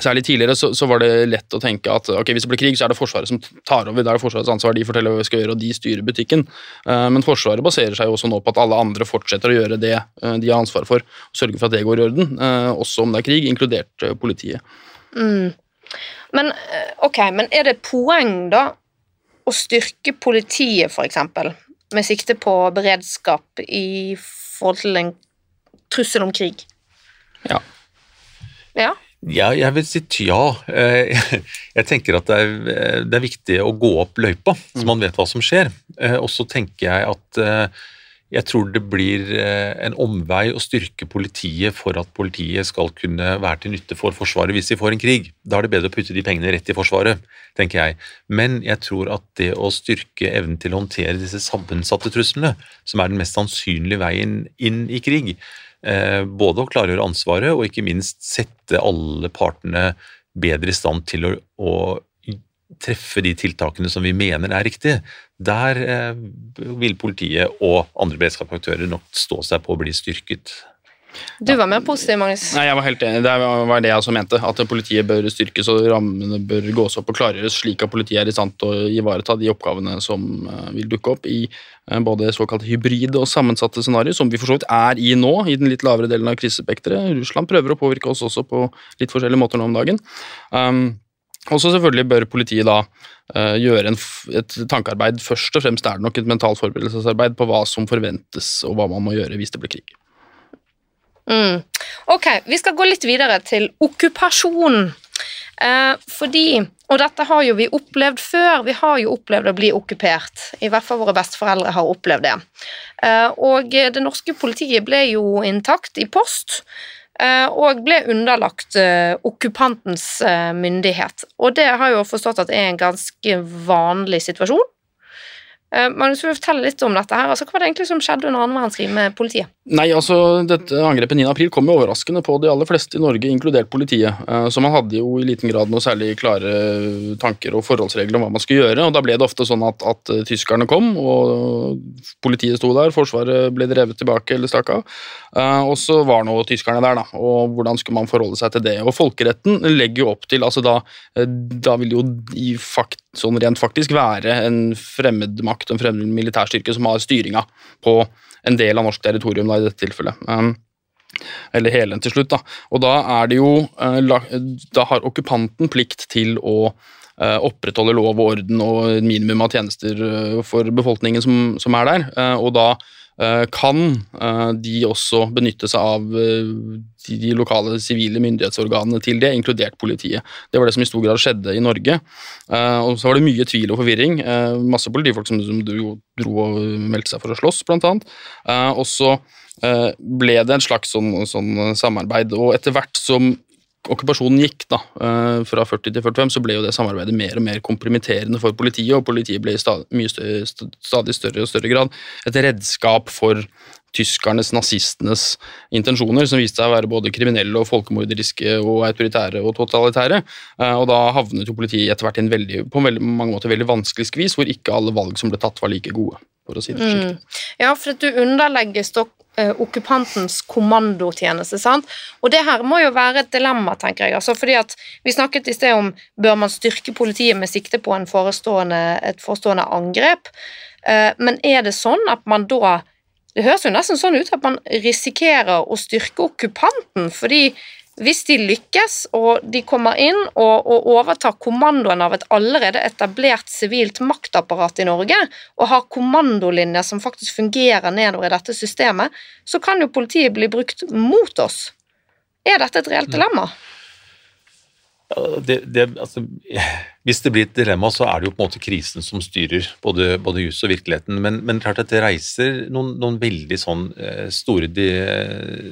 Særlig tidligere så, så, var det lett å tenke at ok, hvis det blir krig, så er det Forsvaret som tar over. Da er det Forsvarets ansvar, de forteller hva vi skal gjøre, og de styrer butikken. Men Forsvaret baserer seg jo også nå på at alle andre fortsetter å gjøre det de har ansvar for, og sørge for at det går i orden, også om det er krig, inkludert politiet. Mm. Men ok, men er det poeng, da, å styrke politiet, f.eks., med sikte på beredskap i forhold til en trussel om krig? Ja. Ja, ja jeg vil si ja. Eh, jeg tenker at det er, det er viktig å gå opp løypa, så man vet hva som skjer. Eh, og så tenker jeg at eh, jeg tror det blir eh, en omvei å styrke politiet for at politiet skal kunne være til nytte for Forsvaret hvis de får en krig. Da er det bedre å putte de pengene rett i Forsvaret, tenker jeg. Men jeg tror at det å styrke evnen til å håndtere disse sammensatte truslene, som er den mest sannsynlige veien inn i krig, eh, både å klargjøre ansvaret og ikke minst sette alle partene bedre i stand til å, å treffe de tiltakene som vi mener er riktige, der eh, vil politiet og andre beredskapsaktører nok stå seg på å bli styrket. Du var mer positiv, Magnus. Nei, jeg var helt enig. Det var det jeg også mente. At politiet bør styrkes og rammene bør gås opp og klargjøres, slik at politiet er i stand til å ivareta de oppgavene som eh, vil dukke opp i eh, både såkalte hybride og sammensatte scenarioer, som vi for så vidt er i nå, i den litt lavere delen av krisespekteret. Russland prøver å påvirke oss også på litt forskjellige måter nå om dagen. Um, og så selvfølgelig bør politiet da uh, gjøre en, et tankearbeid. Først og fremst er det nok et mentalt forberedelsesarbeid på hva som forventes og hva man må gjøre hvis det blir krig. Mm. Ok, vi skal gå litt videre til okkupasjon. Eh, fordi, og dette har jo vi opplevd før, vi har jo opplevd å bli okkupert. I hvert fall våre besteforeldre har opplevd det. Eh, og det norske politiet ble jo intakt i post. Eh, og ble underlagt uh, okkupantens uh, myndighet. Og det har jeg jo forstått at er en ganske vanlig situasjon. Uh, Magnus, vil fortelle litt om dette her? Altså, hva var det egentlig som skjedde under annen verdenskrig med politiet? Nei, altså, dette Angrepet 9. april kom jo overraskende på de aller fleste i Norge, inkludert politiet. Så man hadde jo i liten grad noe særlig klare tanker og forholdsregler om hva man skulle gjøre. og Da ble det ofte sånn at, at tyskerne kom, og politiet sto der, Forsvaret ble drevet tilbake eller stakk av. Og så var nå tyskerne der, da. Og hvordan skulle man forholde seg til det? Og folkeretten legger jo opp til altså Da, eh, da vil jo i fakt, sånn rent faktisk være en fremmed makt, en fremmed militærstyrke, som har styringa på en del av norsk territorium da, i dette tilfellet. Um, eller hele til slutt, da. Og da er det jo uh, Da har okkupanten plikt til å opprettholde lov og orden og minimum av tjenester for befolkningen som, som er der. Og da Eh, kan eh, de også benytte seg av eh, de lokale sivile myndighetsorganene til det, inkludert politiet. Det var det som i stor grad skjedde i Norge. Og så var det mye tvil og forvirring. Masse politifolk som, dro, og meldte seg for å slåss, blant annet. Og så ble det en slags sånn, sånn samarbeid, og etter hvert som okkupasjonen gikk, da, eh, fra 40 til 45, så ble jo det samarbeidet mer og mer komprimitterende for politiet, og politiet ble i stadig, større, stadig større og større grad et redskap for tyskernes, nazistenes intensjoner, som viste seg å være både kriminelle og folkemorderiske og autoritære og totalitære. Eh, og da havnet jo politiet etter hvert veldig, på en veldig, mange måter veldig vanskelig skvis, hvor ikke alle valg som ble tatt, var like gode. for å si det. Mm. Ja, for at du underlegges eh, okkupantens kommandotjeneste. sant? Og det her må jo være et dilemma, tenker jeg. altså fordi at Vi snakket i sted om bør man styrke politiet med sikte på forestående, et forestående angrep. Eh, men er det sånn at man da Det høres jo nesten sånn ut at man risikerer å styrke okkupanten, fordi hvis de lykkes og de kommer inn og, og overtar kommandoen av et allerede etablert sivilt maktapparat i Norge, og har kommandolinjer som faktisk fungerer nedover i dette systemet, så kan jo politiet bli brukt mot oss. Er dette et reelt dilemma? Det, det, altså, hvis det blir et dilemma, så er det jo på en måte krisen som styrer både, både jus og virkeligheten. Men, men klart at det reiser noen, noen veldig sånn eh, store,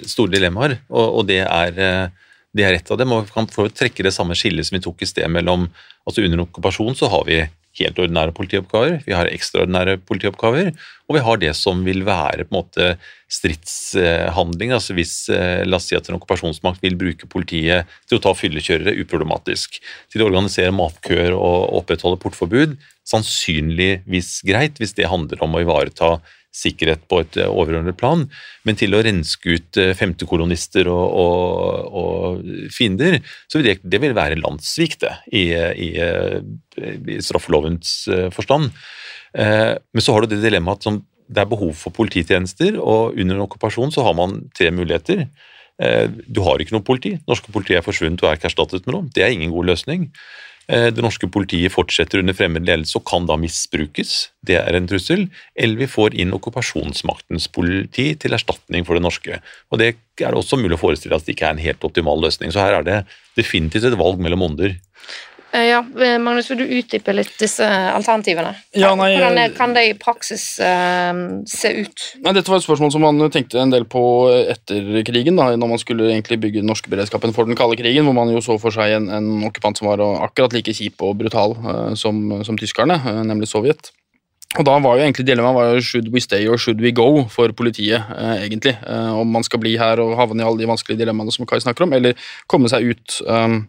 store dilemmaer, og, og det, er, eh, det, er, et av dem. Og vi kan få trekke det samme skillet som vi tok i sted mellom altså Under okkupasjon så har vi helt ordinære politioppgaver, vi har ekstraordinære politioppgaver, og vi har det som vil være på en måte stridshandling. altså Hvis eh, la oss si at en okkupasjonsmakt vil bruke politiet til å ta fyllekjørere uproblematisk, til å organisere matkøer og opprettholde portforbud, sannsynligvis greit hvis det handler om å ivareta sikkerhet på et eh, overordnet plan, men til å renske ut eh, femtekolonister og, og, og, fiender, så vil det, det vil være landssvik, det, i, i, i straffelovens forstand. Men så har du det dilemmaet at det er behov for polititjenester, og under en okkupasjon så har man tre muligheter. Du har ikke noe politi. Norske politi er forsvunnet og er ikke erstattet med noe. Det er ingen god løsning. Eh, det norske politiet fortsetter under fremmed ledelse og kan da misbrukes, det er en trussel. Eller vi får inn okkupasjonsmaktens politi til erstatning for det norske. Og Det er det også mulig å forestille at det ikke er en helt optimal løsning. Så her er det definitivt et valg mellom onder. Eh, Ja, eh, Magnus, vil du utdype litt disse alternativene? Ja, nei, Hvordan er, kan det i praksis uh, se ut? Nei, Dette var et spørsmål som man tenkte en del på etter krigen, da, når man skulle egentlig bygge den norske beredskapen for den kalde krigen, hvor man jo så for seg en, en okkupant som var akkurat like kjip og brutal uh, som, som tyskerne, uh, nemlig Sovjet. Og da var jo egentlig dilemmaet var jo should we stay or should we go for politiet, eh, egentlig. Eh, om man skal bli her og havne i alle de vanskelige dilemmaene som Kai snakker om, eller komme seg ut. Um,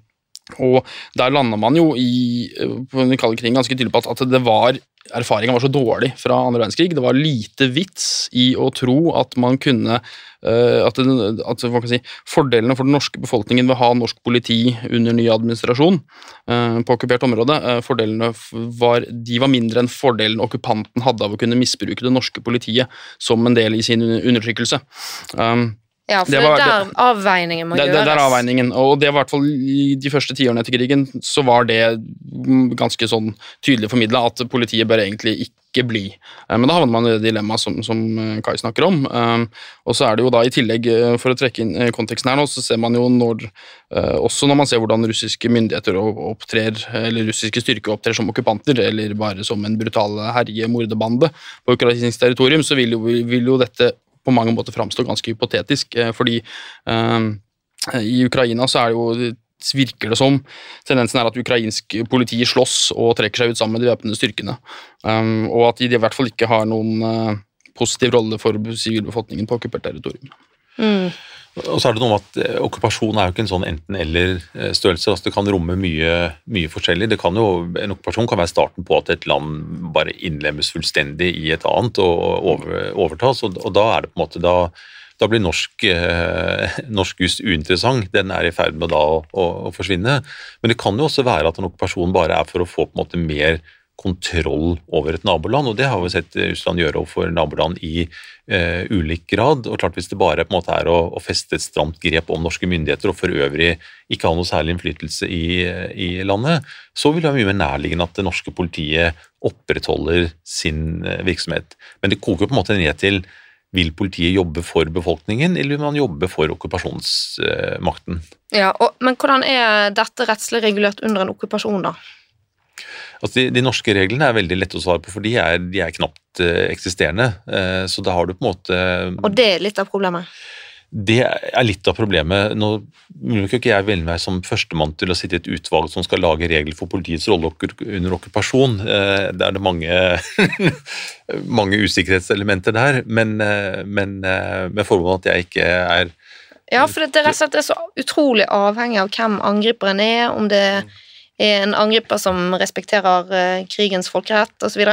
og der landa man jo i, eh, på den kalde krigen ganske tydelig på at, at det var erfaringen var så dårlig fra andre verdenskrig. Det var lite vits i å tro at man kunne eh, at, at kan si, Fordelene for den norske befolkningen ved å ha norsk politi under ny administrasjon eh, på okkupert område fordelene var, de var mindre enn fordelen okkupanten hadde av å kunne misbruke det norske politiet som en del i sin undertrykkelse. Ja, for Det det, var- er der avveiningen må det, det, gjøres. det er avveiningen, og det var i hvert fall i de første tiårene etter krigen så var det ganske sånn tydelig formidla at politiet bør egentlig ikke bli. Eh, Men da havner man i det dilemmaet som, som eh, Kai snakker om. Um, Og så er det jo da i tillegg, eh, for å trekke inn eh, konteksten her nå, så ser man jo når eh, Også når man ser hvordan russiske myndigheter opptrer, eller russiske styrker opptrer som okkupanter, eller bare som en brutal herje-mordebande på ukrainsk territorium, så vil jo, vil jo dette på mange måter framstå ganske hypotetisk, eh, fordi eh, i Ukraina så er det jo virker det som tendensen er at ukrainsk politi slåss og trekker seg ut sammen med de væpnede styrkene, um, og at de i hvert fall ikke har noen eh, positiv rolle for sivilbefolkningen på okkupert territorium. Mm. Og så er det noe med at eh, Okkupasjon er jo ikke en sånn enten-eller-størrelse. altså Det kan romme mye, mye forskjellig. Det kan jo, En okkupasjon kan være starten på at et land bare innlemmes fullstendig i et annet og over, overtas. Og, og da er det på en måte da, da blir norsk, eh, norsk juss uinteressant. Den er i ferd med da å, å, å forsvinne. Men det kan jo også være at en okkupasjon bare er for å få på en måte mer kontroll over et naboland, og det har vi sett Russland gjøre overfor naboland i eh, ulik grad. og klart Hvis det bare på en måte er å, å feste et stramt grep om norske myndigheter og for øvrig ikke ha noe særlig innflytelse i, i landet, så vil det være mye mer nærliggende at det norske politiet opprettholder sin eh, virksomhet. Men det koker på en måte ned til vil politiet jobbe for befolkningen, eller vil man jobbe for okkupasjonsmakten? Ja, og, men hvordan er dette rettslig regulert under en okkupasjon, da? Altså de, de norske reglene er veldig lette å svare på, for de er, de er knapt eh, eksisterende. Eh, så da har du på en måte Og det er litt av problemet. Det er litt av problemet. Nå vil ikke jeg velge meg som førstemann til å sitte i et utvalg som skal lage regler for politiets rolle under okkupasjon. Der Det er det mange, mange usikkerhetselementer der, men, eh, men eh, med forbehold at jeg ikke er Ja, for det, det er så utrolig avhengig av hvem angriperen er, om det er en angriper som respekterer eh, krigens folkerett osv.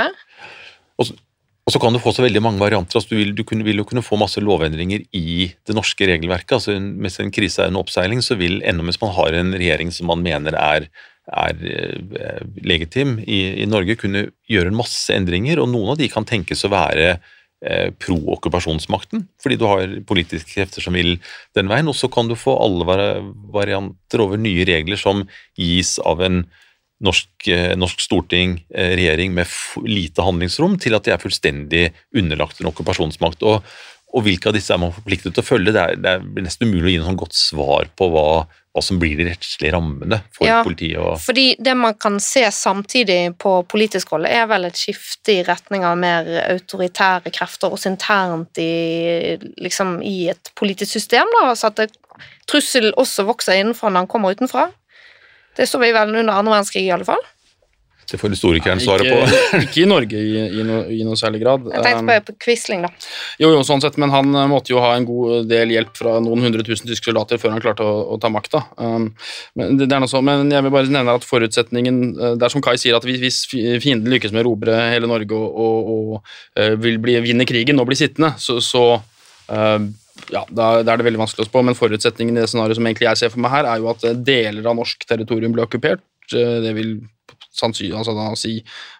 Og så kan du få så veldig mange varianter. altså Du vil, du kunne, vil jo kunne få masse lovendringer i det norske regelverket. altså Mens en krise er en oppseiling, så vil enda mens man har en regjering som man mener er, er eh, legitim i, i Norge, kunne gjøre en masse endringer, og noen av de kan tenkes å være pro-okkupasjonsmakten, fordi du har politiske krefter som vil den veien, og så kan du få alle varianter over nye regler som gis av en norsk, eh, norsk storting, eh, regjering med lite handlingsrom, til at de er fullstendig underlagt en okkupasjonsmakt. Og, og hvilke av disse er man forpliktet til å følge? Det, er, det blir nesten umulig å gi noe sånn godt svar på hva, hva som blir de rettslige rammene for Ja. politiet. Og, Fordi det man kan se samtidig på politisk hold, er vel et skifte i retning av mer autoritære krefter, også internt i, liksom, i et politisk system. Da, så at det, trussel også vokser innenfra når han kommer utenfra. Det så vi vel under andre verdenskrig, i alle fall. Det får historikeren svare på. Ikke, i Norge i, i, no, i noe særlig grad. Jeg tenkte bare på Quisling, da. Jo, jo, sånn sett, men han eh, måtte jo ha en god del hjelp fra noen hundre tusen tyske soldater før han klarte å, å ta makta. Um, men, det, det men jeg vil bare nevne at forutsetningen eh, Det er som Kai sier, at hvis, fienden lykkes med å erobre hele Norge og, og, og eh, vil bli, vinne krigen og bli sittende, så, så eh, ja, da, er det veldig vanskelig å spå, men forutsetningen i det scenarioet som egentlig jeg ser for meg her, er jo at eh, deler av norsk territorium blir okkupert. Eh, Det vil sannsynlig, altså da si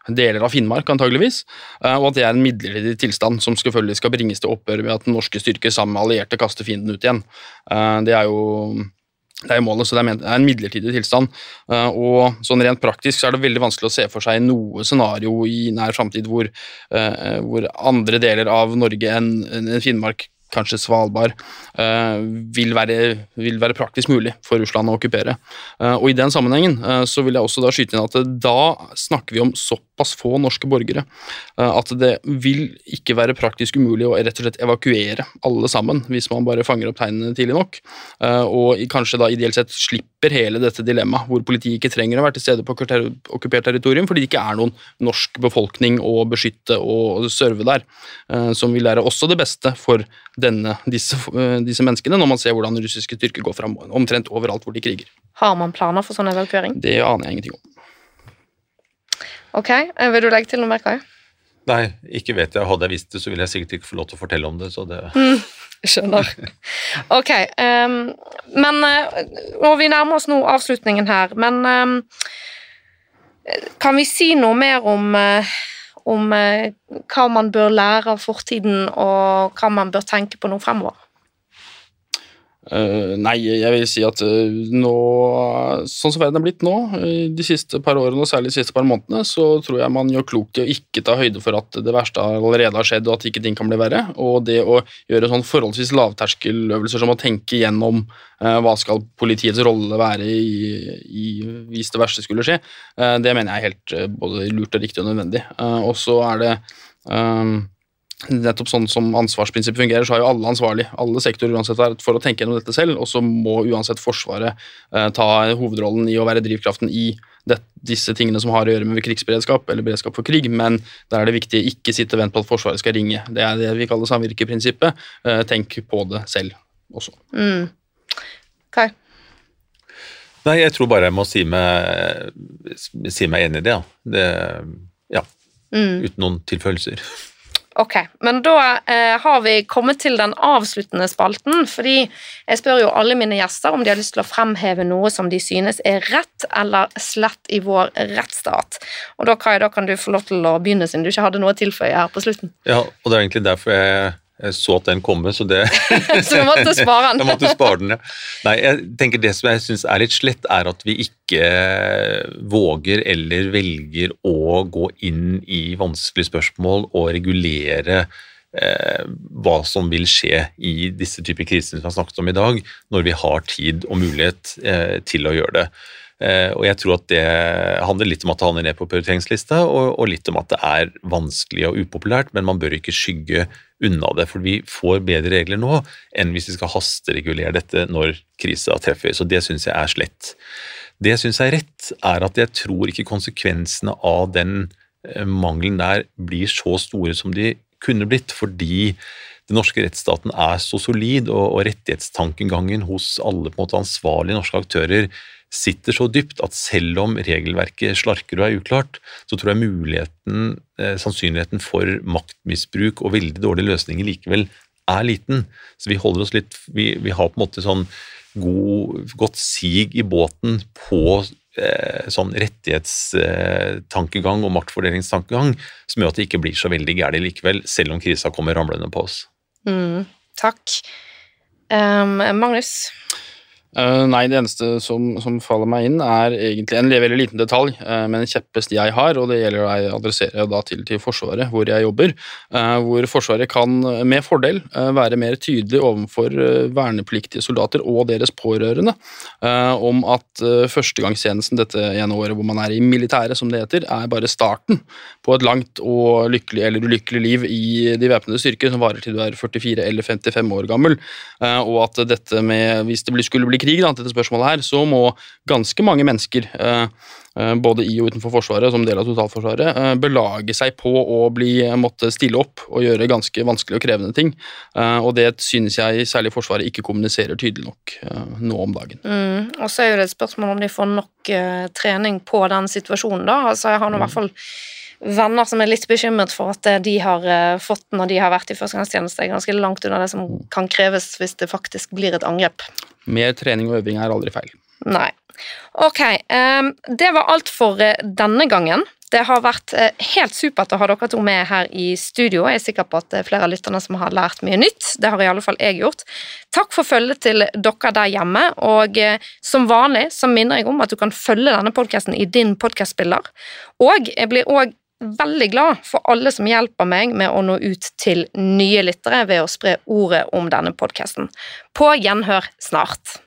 deler av Finnmark, antageligvis. Eh, og at det er en midlertidig tilstand som selvfølgelig skal bringes til opphør ved at norske styrker sammen med allierte kaster fienden ut igjen. Eh, Det er jo det er jo målet, så det er en midlertidig tilstand. Eh, Og sånn rent praktisk så er det veldig vanskelig å se for seg noe scenario i nær framtid hvor, hvor andre deler av Norge enn Finnmark kanskje Svalbard, eh, vil være, vil være praktisk mulig for Russland å okkupere. Eh, og I den sammenhengen eh, så vil jeg også da skyte inn at da snakker vi om såpass få norske borgere at det vil ikke være praktisk umulig å rett og slett evakuere alle sammen, hvis man bare fanger opp tegnene tidlig nok. Og kanskje da ideelt sett slipper hele dette dilemmaet, hvor politiet ikke trenger å være til stede på okkupert territorium fordi det ikke er noen norsk befolkning å beskytte og serve der, som vil være også det beste for denne, disse, eh, disse, menneskene, når man ser hvordan russiske styrker går fram omtrent overalt hvor de kriger. Har man planer for sånn evakuering? Det aner jeg ingenting om. Ok, eh, Vil du legge til noe mer, Kai? Nei, ikke vet jeg. Hadde jeg visst det, så ville jeg sikkert ikke få lov til å fortelle om det. så det... Mm, skjønner. Ok, um, men Og vi nærmer oss nå avslutningen her, men um, kan vi si noe mer om uh, om eh, hva man bør lære av fortiden, og hva man bør tenke på nå fremover? Uh, nei, jeg vil si at uh, nå, sånn som verden er blitt nå, uh, de siste par årene og særlig de siste par månedene, så tror jeg man gjør klokt i å ikke ta høyde for at det verste allerede har skjedd, og at ikke ting kan bli verre. Og det å gjøre sånn forholdsvis lavterskeløvelser som å tenke gjennom hva skal politiets rolle være i, i, hvis det verste skulle skje, det mener jeg er helt både lurt og riktig og nødvendig. og så er det nettopp sånn som ansvarsprinsippet fungerer, så har jo alle ansvarlig, alle sektorer uansett er for å tenke gjennom dette selv, og så må uansett Forsvaret eh, ta hovedrollen i å være drivkraften i det, disse tingene som har å gjøre med krigsberedskap eller beredskap for krig, men der er det viktig ikke sitte og vente på at Forsvaret skal ringe. Det er det vi kaller samvirkeprinsippet. Eh, tenk på det selv også. Mm. Kai? Nei, jeg tror bare jeg må si meg, si meg enig i det, ja. Det, ja. Mm. Uten noen tilføyelser. Ok, men da eh, har vi kommet til den avsluttende spalten, fordi jeg spør jo alle mine gjester om de har lyst til å fremheve noe som de synes er rett eller slett i vår rettsstat. Og da, Kai, da kan du få lov til å begynne, siden du ikke hadde noe å tilføye her på slutten. Ja, og det er egentlig derfor jeg jeg så at den komme, så det Så du måtte spare den? jeg måtte spare den, ja. Nei, jeg tenker Det som jeg syns er litt slett, er at vi ikke våger eller velger å gå inn i vanskelige spørsmål og regulere eh, hva som vil skje i disse typer kriser som vi har snakket om i dag, når vi har tid og mulighet eh, til å gjøre det. Eh, og jeg tror at det handler litt om at det handler ned på prioriteringslista, og, og litt om at det er vanskelig og upopulært, men man bør ikke skygge unna det. For vi får bedre regler nå enn hvis vi skal hasteregulere dette når krisa treffer. Så det syns jeg er slett. Det jeg syns er rett, er at jeg tror ikke konsekvensene av den eh, mangelen der blir så store som de kunne blitt, fordi den norske rettsstaten er så solid, og, rettighetstankegangen hos alle på en måte ansvarlige norske aktører sitter så dypt at selv om regelverket slarker og er uklart, så tror jeg muligheten, eh, sannsynligheten for maktmisbruk og veldig dårlige løsninger likevel er liten. Så vi holder oss litt Vi, vi har på en måte sånn god, godt sig i båten på eh, sånn rettighetstankegang og maktfordelingstankegang som gjør at det ikke blir så veldig gærent likevel, selv om krisa kommer ramlende på oss. Mm, takk. Um, Magnus? Uh, nei, det eneste som, som, faller meg inn, er egentlig en veldig liten detalj, uh, men en kjepphest jeg har, og det gjelder å adressere da til, til Forsvaret, hvor jeg jobber. Uh, hvor Forsvaret kan med fordel være mer tydelig overfor vernepliktige soldater og deres pårørende om at førstegangstjenesten dette ene året hvor man er i militæret, som det heter, er bare starten på et langt og lykkelig eller ulykkelig liv i de væpnede styrker som varer til du er 44 eller 55 år gammel, og at dette med, hvis det skulle bli krig, da, dette spørsmålet her, så må ganske mange mennesker, eh, eh, både i og utenfor Forsvaret, som del av totalforsvaret, eh, belage seg på å bli, måtte stille opp og gjøre ganske vanskelige og krevende ting. Og det synes jeg særlig Forsvaret ikke kommuniserer tydelig nok nå om dagen. Mm, og så er jo det et spørsmål om de får nok trening på den situasjonen, da. Altså, jeg har nå i hvert fall venner som er litt bekymret for at de har fått når de har vært i førstegangstjeneste, er ganske langt unna det som kan kreves hvis det faktisk blir et angrep. Mer trening og øving er aldri feil. Nei. Ok, um, det var alt for uh, denne gangen. Det har vært helt supert å ha dere to med her i studio. Jeg er sikker på at det er flere av lytterne som har lært mye nytt. Det har i alle fall jeg gjort. Takk for følget til dere der hjemme, og som vanlig så minner jeg om at du kan følge denne podkasten i din podkastspiller. Og jeg blir òg veldig glad for alle som hjelper meg med å nå ut til nye lyttere ved å spre ordet om denne podkasten. På gjenhør snart.